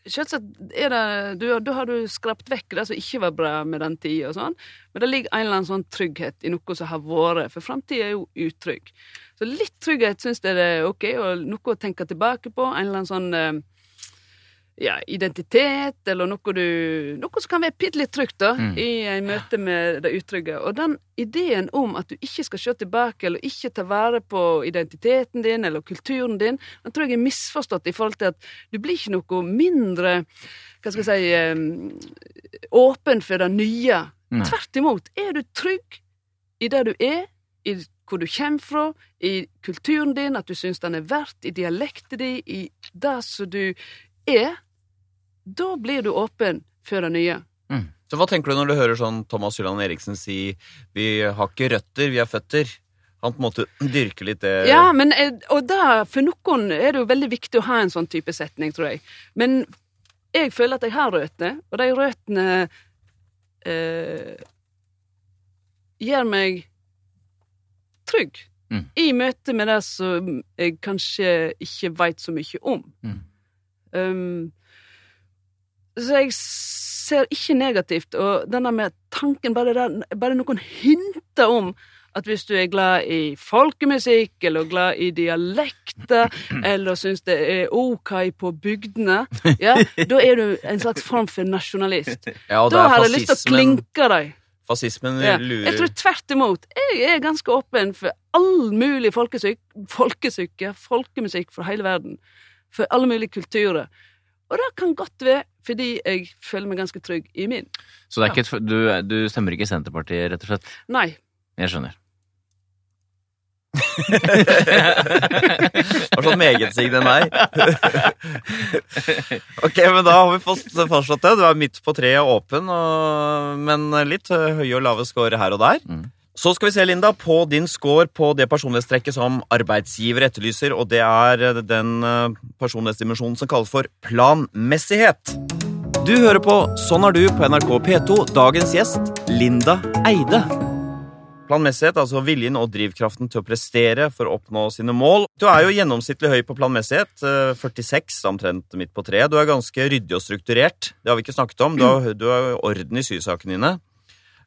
Selvsagt er det du, Da har du skrapt vekk det som ikke var bra med den tida og sånn, men det ligger en eller annen sånn trygghet i noe som har vært, for framtida er jo utrygg. Så litt trygghet syns jeg det er ok, og noe å tenke tilbake på. En eller annen sånn ja, identitet, eller noe du Noe som kan være bitte litt trygt, da, Mm. i en møte med det utrygge. Og den ideen om at du ikke skal se tilbake, eller ikke ta vare på identiteten din, eller kulturen din, den tror jeg er misforstått i forhold til at du blir ikke noe mindre hva skal jeg si åpen for det nye. Nei. Tvert imot. Er du trygg i det du er, i hvor du kommer fra, i kulturen din, at du syns den er verdt, i dialekten din, i det som du er, da blir du åpen for det nye. Så hva tenker du når du hører sånn Thomas Hylland Eriksen si vi har ikke røtter, vi har føtter? Han på en måte dyrker litt det Ja, men, eh, og da, for noen er det jo veldig viktig å ha en sånn type setning, tror jeg. Men jeg føler at jeg har røtter, og de røttene eh, gjør meg trygg. Mm. I møte med det som jeg kanskje ikke veit så mye om. Mm. Um, så jeg ser ikke negativt, og denne med tanken bare, der, bare noen hinter om at hvis du er glad i folkemusikk, eller glad i dialekter, eller syns det er ok på bygdene, ja, da er du en slags form for nasjonalist. Ja, Da har jeg lyst til å klinke deg. fascismen Ja. lurer Jeg tror tvert imot. Jeg er ganske åpen for all mulig folkesyk, folkesyke ja, folkemusikk fra hele verden. For alle mulige kulturer. Og det kan godt være fordi jeg føler meg ganske trygg i min. Så det er ikke et, du, du stemmer ikke Senterpartiet, rett og slett? Nei. Jeg skjønner. Det var sånn megetsigende nei. ok, men da har vi fastslått det. Du er midt på treet åpen, og, men litt høye og lave score her og der. Mm. Så skal vi se, Linda, på din score på det personlighetstrekket som arbeidsgiver etterlyser, og det er den eh, personlighetsdimensjonen som kalles for planmessighet. Du hører på Sånn er du på NRK P2. Dagens gjest, Linda Eide. Planmessighet, altså viljen og drivkraften til å prestere for å oppnå sine mål. Du er jo gjennomsnittlig høy på planmessighet, eh, 46, omtrent midt på treet. Du er ganske ryddig og strukturert, det har vi ikke snakket om. Du har, du har orden i sysakene dine.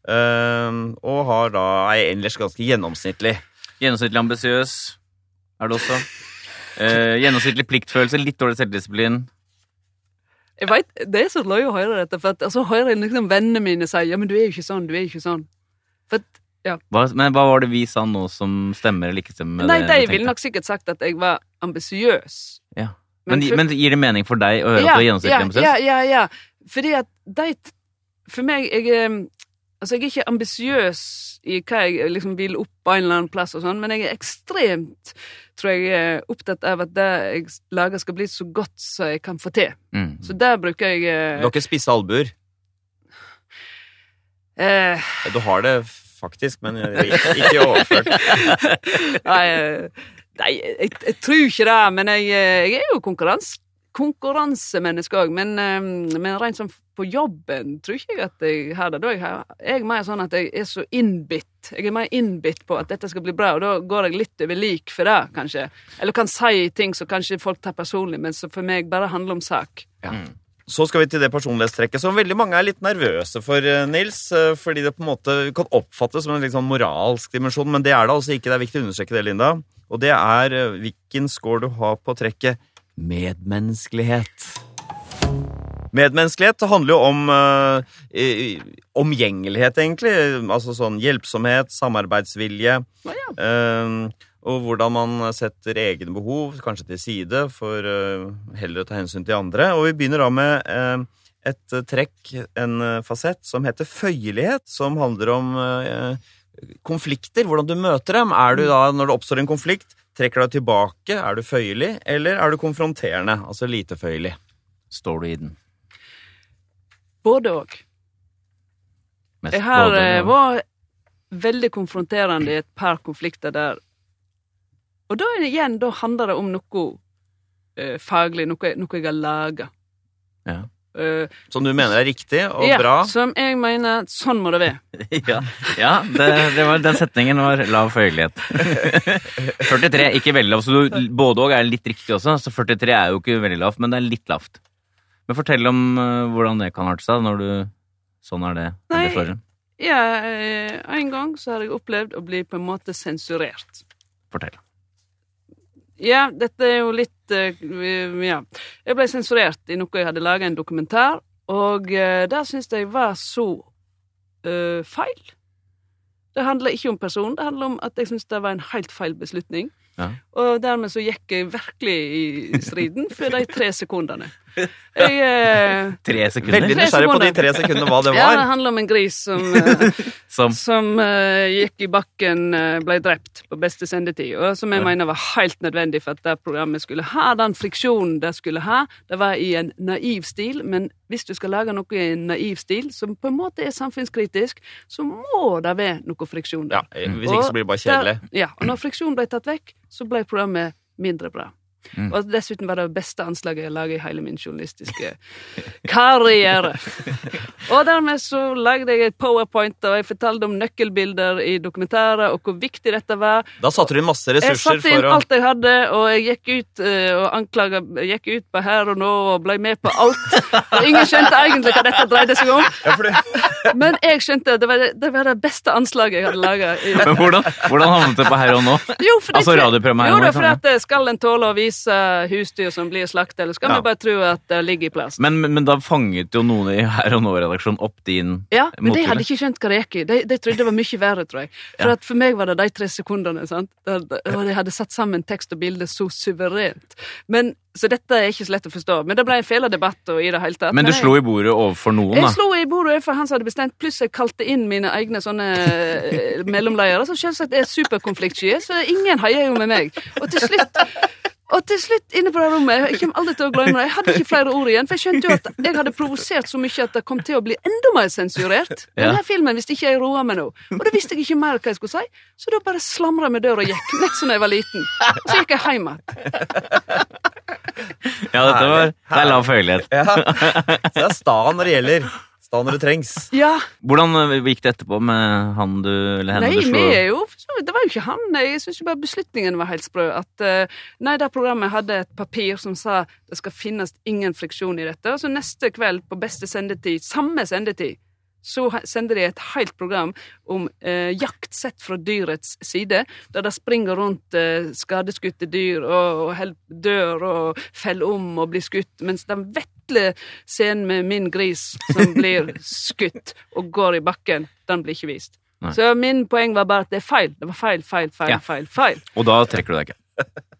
Eh, og har da er ellers ganske gjennomsnittlig. Gjennomsnittlig ambisiøs er det også. Eh, gjennomsnittlig pliktfølelse, litt dårlig selvdisiplin. Jeg vet, Det er så løye å høre dette, for at, altså, hører jeg liksom vennene mine si ja, men du er jo ikke sånn, du er jo ikke sånn. For at, Hva, men hva var det vi sa nå som stemmer eller ikke stemmer? med nei, de ville nok sikkert sagt at jeg var ambisiøs. Ja. Men, for- men gir det mening for deg å høre at du er gjennomsnittlig ja, ambisiøs? ja, ja, ja. Fordi at de For meg, jeg er Altså, jeg er ikke ambisiøs i hva jeg liksom vil opp på en eller annen plass og sånn, men jeg er ekstremt, tror jeg, eh, opptatt av at det jeg lager skal bli så godt som jeg kan få til. Mm. Så der bruker jeg Du eh, har ikke spisse albuer. eh, Du har det faktisk, men ikke overført. Nei, eh, nei jeg, jeg tror ikke det, men jeg, eh, jeg er jo konkurrans, konkurransemenneske òg. Men, eh, men rent sånn på jobben tror ikke jeg at jeg har det. Da er jeg, er mer sånn at jeg er så innbitt. Jeg er mer innbitt på at dette skal bli bra, og da går jeg litt over lik for det, kanskje. Eller kan si ting som kanskje folk tar personlig, men som for meg bare handler om sak. Så skal vi til det personlighetstrekket som veldig mange er litt nervøse for, eh, Nils. eh, Fordi det på en måte kan oppfattes som en litt sånn moralsk dimensjon, men det er det altså ikke. Det er viktig å understreke det, Linda. Og det er eh, hvilken score du har på trekket medmenneskelighet. Medmenneskelighet handler jo om eh, omgjengelighet, egentlig. Altså sånn hjelpsomhet, samarbeidsvilje. Ja. eh, og hvordan man setter egne behov kanskje til side for eh, heller å ta hensyn til andre. Og vi begynner da med eh, et trekk, en fasett, som heter føyelighet, som handler om eh, konflikter, hvordan du møter dem. Er du da, når det oppstår en konflikt, trekker deg tilbake, er du føyelig, eller er du konfronterende, altså lite føyelig? Står du i den? Både òg. Det har både, eh, ja. vært veldig konfronterende i et par konflikter der. Og da igjen, da handler det om noe eh, faglig, noe, noe jeg har laga. Ja. Eh, Som du mener er riktig og ja, bra. som jeg mener sånn må det være. ja, ja det, det var, den setningen var lav føyelighet. 43, ikke veldig lavt. Så du, både og er litt riktig også. Så 43 er jo ikke veldig lavt, men det er litt lavt. Men fortell om uh, hvordan det kan arte seg når du Sånn er det. Nei. det. Ja, uh, en gang så har jeg opplevd å bli på en måte sensurert. Fortell. Ja, dette er jo litt eh, Ja. Jeg ble sensurert i noe jeg hadde laga en dokumentar, og uh, det syns jeg var så uh, feil. Det handler ikke om personen, det handler om at jeg syns det var en helt feil beslutning. Ja. Og dermed så gikk jeg virkelig i striden for de tre sekundene. Jeg, eh, Tre sekunder. Veldig nysgjerrig på de tre sekundene hva det ja, det handler om en gris som, eh, Som som uh, gikk i bakken, uh, ble drept på beste sendetid, og som jeg mener var helt nødvendig for at det programmet skulle ha den friksjonen det skulle ha. Det var i en naiv stil, men hvis du skal lage noe i en naiv stil, som på en måte er samfunnskritisk, så må det være noe friksjon Ja. Hvis ikke så blir det bare kjedelig. Ja, og når friksjonen ble tatt vekk, så ble programmet mindre bra. Mm. Og dessuten var det beste anslaget jeg laget i hele min journalistiske karriere. Og dermed så lagde jeg et powerpoint, og jeg fortalte om nøkkelbilder i dokumentarer, og hvor viktig dette var. Da satte du inn masse ressurser Jeg satte inn for å alt jeg hadde, og jeg gikk ut eh, og anklaga Gikk ut på her og nå og ble med på alt. Og ingen skjønte egentlig hva dette dreide seg om, ja, det, men jeg skjønte at det var det, det, var det beste anslaget jeg hadde laga. Men hvordan, hvordan havnet det på her og nå? Jo, fordi, Altså radioprogrammet her Jo, nå, da, fordi at eh, skal en tåle å vise husdyr som blir slaktet, eller skal Ja. vi bare tro at det ligger i plast? Men, men, men da fanget jo noen i Her og Nå-redaksjonen opp din Ja, men de hadde ikke skjønt hva det gikk i. De, de trodde det var mye verre, tror jeg. For Ja. for meg var det de tre sekundene, sant? Der- og de hadde satt sammen tekst og bilde så suverent. Men, så dette er ikke så lett å forstå. Men det ble en fæl debatt i det hele tatt. Men du slo i bordet overfor noen, Jeg slo i bordet for han som hadde bestemt, pluss jeg kalte inn mine egne sånne eh, mellomledere, som selvsagt er superkonfliktsky, så ingen heier jo med meg. Og til slutt og til slutt, inne på det rommet, jeg kommer aldri til å glemme det, jeg hadde ikke flere ord igjen, for jeg skjønte jo at jeg hadde provosert så mye at det kom til å bli enda mer sensurert. Ja. Denne filmen hvis ikke jeg roa meg nå. Og da visste jeg ikke mer hva jeg skulle si, så da bare slamra jeg med døra og gikk, nett som da jeg var liten. Og så gikk jeg hjem igjen. Ja, dette var Det er lav føyelighet. ja. Så det er sta når det gjelder. Sta når det trengs. Ja, Hvordan eh, gikk det etterpå med han du eller henne Nei, du vi slo? er jo Det var jo ikke han. Jeg syns bare beslutningen var helt sprø. At eh, nei, det programmet hadde et papir som sa det skal finnes ingen friksjon i dette. Og så neste kveld på beste sendetid, samme sendetid, så sender de et helt program om eh, jakt sett fra dyrets side, der det springer rundt eh, skadeskutte dyr og, og dør og faller om og blir skutt, mens den vetle scenen med min gris som blir skutt og går i bakken, den blir ikke vist. Nei. Så min poeng var bare at det er feil. Det var feil, feil, feil, Ja. feil. feil. Og da trekker du deg ikke.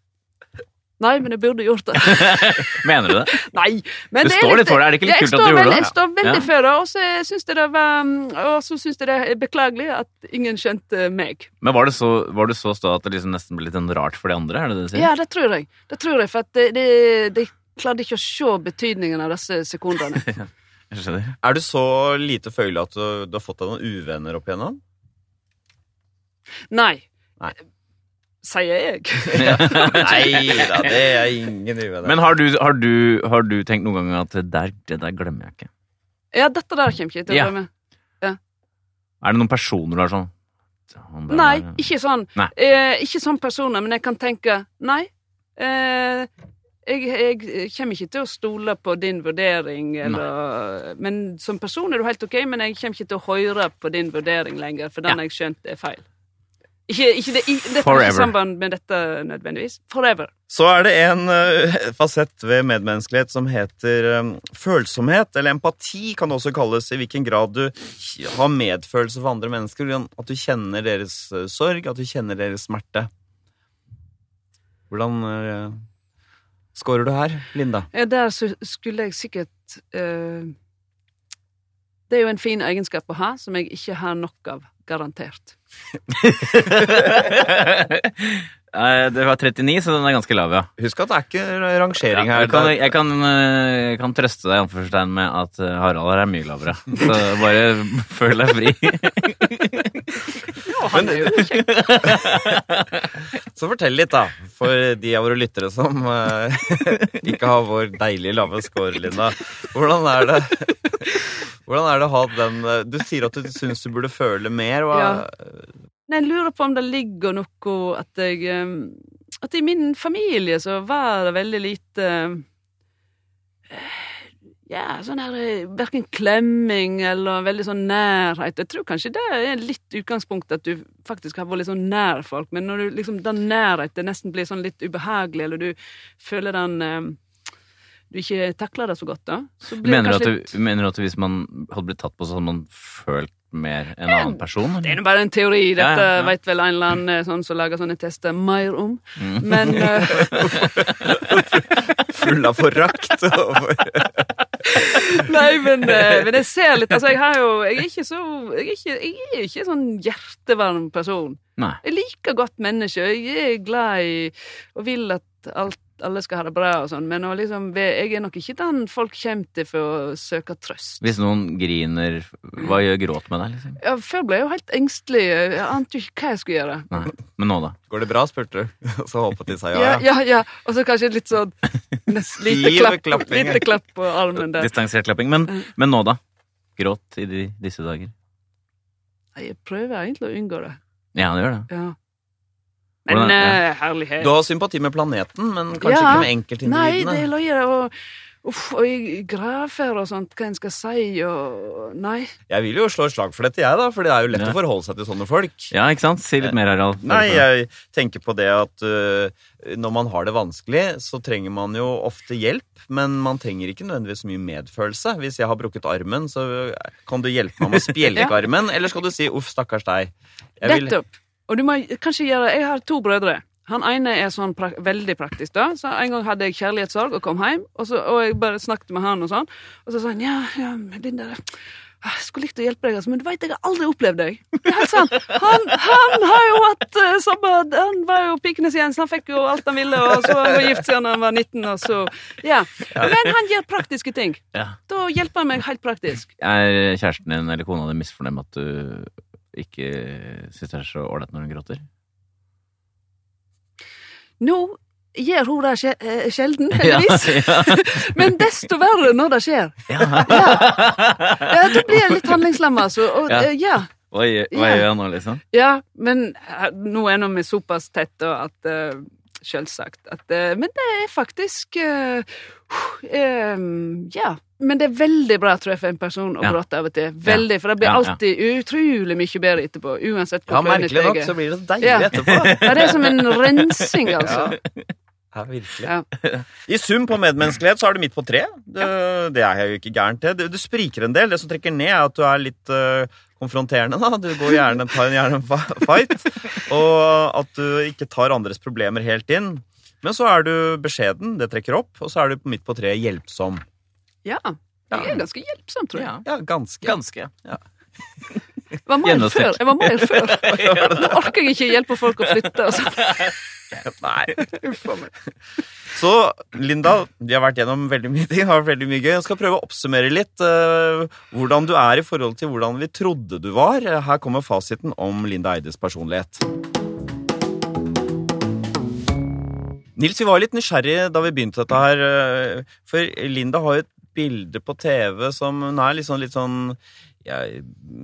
Nei, men jeg burde gjort det. Mener du det? Nei, men Du det står litt for det, er det ikke litt kult at du gjorde det? Jeg står veldig Ja. for det, og så syns jeg det var Og så synes jeg det er beklagelig at ingen skjønte meg. Men var det så, var det så stå at det liksom nesten ble litt sånn rart for de andre? Er det det du sier? Ja, det tror jeg. Det tror jeg, for at det, det, de klarte ikke å se betydningen av disse sekundene. Jeg skjønner. Er du så lite føyelig at du, du har fått deg noen uvenner opp igjennom? Nei. Nei. Sier jeg. Nei da, det er ingen uvenner. Men har du, har, du, har du tenkt noen ganger at det der, det der glemmer jeg ikke? Ja, dette der kommer ikke til å Ja. glemme. Er det noen personer du har sånn der- Nei, ikke sånn. Nei. Eh, ikke sånn personer, men jeg kan tenke Nei. Eh, jeg, jeg kommer ikke til å stole på din vurdering, eller Men som person er du helt OK, men jeg kommer ikke til å høre på din vurdering lenger, for den Ja. jeg skjønt er feil. Ikke, ikke det, i, dette Forever. ikke samband med dette nødvendigvis. Forever. Så er det en uh, fasett ved medmenneskelighet som heter um, følsomhet, eller empati kan det også kalles, i hvilken grad du har medfølelse for andre mennesker, at du kjenner deres uh, sorg, at du kjenner deres smerte. Hvordan uh, scorer du her, Linda? Ja, der så skulle jeg sikkert eh, Det er jo en fin egenskap å ha, som jeg ikke har nok av. Garantert. Eh, det var 39, så den er ganske lav, ja. Husk at det er ikke rangering Ja, her. jeg, kan, jeg, kan, eh, jeg kan trøste deg i anførselstegn med at eh, Harald her er mye lavere. Så bare føl deg fri. ja, Han er jo kjekk. Så fortell litt, da, for de av våre lyttere som eh, ikke har vår deilige lave score, Linda. Hvordan er det Hvordan er det å ha den Du sier at du syns du burde føle mer. Hva, Nei, Jeg lurer på om det ligger noe at jeg eh, At i min familie så var det veldig lite eh, Ja, sånn her eh, Verken klemming eller veldig sånn nærhet. Jeg tror kanskje det er litt utgangspunkt at du faktisk har vært litt sånn nær folk, men når du liksom den nærheten nesten blir sånn litt ubehagelig, eller du føler den eh, du ikke takler det så godt, da. Så blir Mener du, at du, litt... mener du at hvis man hadde blitt tatt på, så hadde man følt mer en annen person? Det er jo bare en teori. Dette Ja, ja, vet vel en eller annen eh, sånn som lager sånne tester mer om. Mm. Men uh... full av forakt. Nei, men, eh, men jeg ser litt Altså, jeg har jo Jeg er ikke så Jeg er ikke, jeg er ikke sånn hjertevarm person. Nei. Jeg liker godt menneske, og jeg er glad i og vil at alt, alle skal ha det bra og sånn, men å liksom, jeg er nok ikke den folk kommer til for å søke trøst. Hvis noen griner, hva gjør gråt med deg, liksom? Ja, før ble jeg jo helt engstelig. Jeg ante jo ikke hva jeg skulle gjøre. Nei. Men nå, da? Går det bra, spurte du. Og Så håpet de sa ja, Ja, ja. ja, ja. Og så kanskje litt sånn nest, lite, klapp, lite klapp på armen der. Distansert klapping. Men, men nå, da? Gråt i de, disse dager? Jeg prøver egentlig å unngå det. Ja, det gjør det. Ja. Men Hvordan- ja. eh, herlighet. Du har sympati med planeten, men kanskje Ja. ikke med Nei, enkeltindividene. det er løye. Og, uff, og grafer og sånt, hva en skal si og Nei. Jeg vil jo slå et slag for dette, jeg, da, for det er jo lett Ja. å forholde seg til sånne folk. Ja, ikke sant? Si litt mer, Harald. Nei, jeg tenker på det at uh, når man har det vanskelig, så trenger man jo ofte hjelp, men man trenger ikke nødvendigvis så mye medfølelse. Hvis jeg har brukket armen, så kan du hjelpe meg med å spjelke Ja. armen, eller skal du si 'uff, stakkars deg'? Jeg vil- Nettopp. Og du må kanskje gjøre Jeg har to brødre. Han ene er sånn pra veldig praktisk, da. Så en gang hadde jeg kjærlighetssorg og kom hjem, og, så, og jeg bare snakket med han og sånn. Og så sa han ja, ja, Linda der... jeg skulle likt å hjelpe deg, altså, men du veit, jeg har aldri opplevd deg. Det er helt sant. Han, han har jo hatt uh, samme Han var jo pikenes Jens, han fikk jo alt han ville, og så var han gift siden han var 19, og så Ja. Men han gjør praktiske ting. Ja. Da hjelper han meg helt praktisk. Er kjæresten din eller kona di misfornøyd med at du ikke syns det er så ålreit når hun gråter? Nå gjør hun det eh, sjelden, heldigvis. Ja, Men desto verre når det skjer. ja. ja. Ja, Da blir jeg litt handlingslamma, altså. Og, Ja. eh, ja. Hva, gjør- Ja. han nå, liksom? ja, men eh, nå er nå vi såpass tett, da, at Selvsagt. At, men det er faktisk uh, um, Ja. Men det er veldig bra, tror jeg, for en person å Ja. av og til. Veldig, For det blir Ja, ja. alltid utrolig mye bedre etterpå. Uansett Ja, merkelig nok så blir det så deilig Ja. etterpå. Ja, det er som en rensing, altså. Ja, virkelig. Ja. I sum på medmenneskelighet så er du midt på tre. Det, det er jeg jo ikke gærent til. Du, du spriker en del. Det som trekker ned, er at du er litt uh, konfronterende. da. Du går gjerne, tar gjerne en gjerne fight. Og at du ikke tar andres problemer helt inn. Men så er du beskjeden, det trekker opp. Og så er du midt på treet hjelpsom. Ja. Det er ganske hjelpsom, tror jeg. Ja. Ja, ganske. Ganske. Jeg var mer før. Jeg var mer før. Nå orker jeg ikke hjelpe folk å flytte sånn. Nei. Uff a meg. Så Linda, vi har vært gjennom veldig mye ting. har vært veldig mye gøy. Jeg skal prøve å oppsummere litt uh, hvordan du er i forhold til hvordan vi trodde du var. Her kommer fasiten om Linda Eides personlighet. Nils, vi var litt nysgjerrige da vi begynte dette her. øh, For Linda har jo et bilde på TV som hun er sånn, litt sånn ja,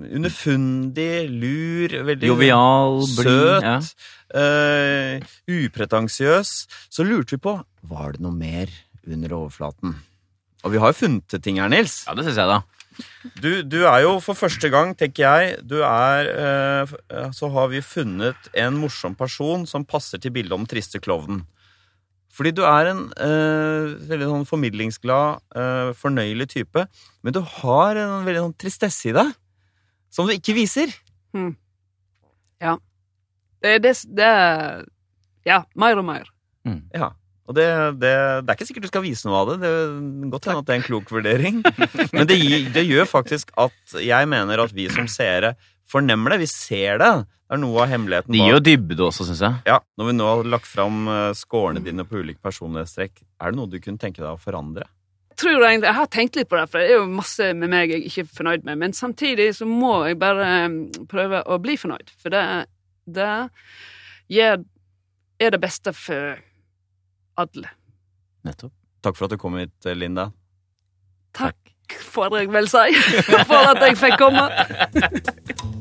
underfundig, lur, veldig Jovial, søt, Ja. uh, upretensiøs. Så lurte vi på var det noe mer under overflaten. Og vi har jo funnet ting her, Nils. ja, det synes jeg, da. Du, du er jo for første gang, tenker jeg, du er uh, eh, Så har vi funnet en morsom person som passer til bildet om triste klovnen. Fordi du er en eh, veldig sånn formidlingsglad, eh, fornøyelig type. Men du har en veldig sånn tristesse i deg. Som du ikke viser. Det er det, det er Ja, mer og mer. Ja. Og det, det, det er ikke sikkert du skal vise noe av det. Det er godt hende at det er en klok vurdering. Men det, det gjør faktisk at jeg mener at vi som seere fornemmer det. Vi ser det. Det er noe av hemmeligheten Det gir jo dybde også, syns jeg. Ja, Når vi nå har lagt fram eh, skårene dine på ulike personlighetstrekk, er det noe du kunne tenke deg å forandre? Tror jeg, jeg har tenkt litt på det, for det er jo masse med meg jeg ikke er fornøyd med. Men samtidig så må jeg bare mm, prøve å bli fornøyd. For det, det gjør, er det beste for alle. Nettopp. Takk for at du kom hit, Linda. Takk, får jeg vel si, for at jeg fikk komme.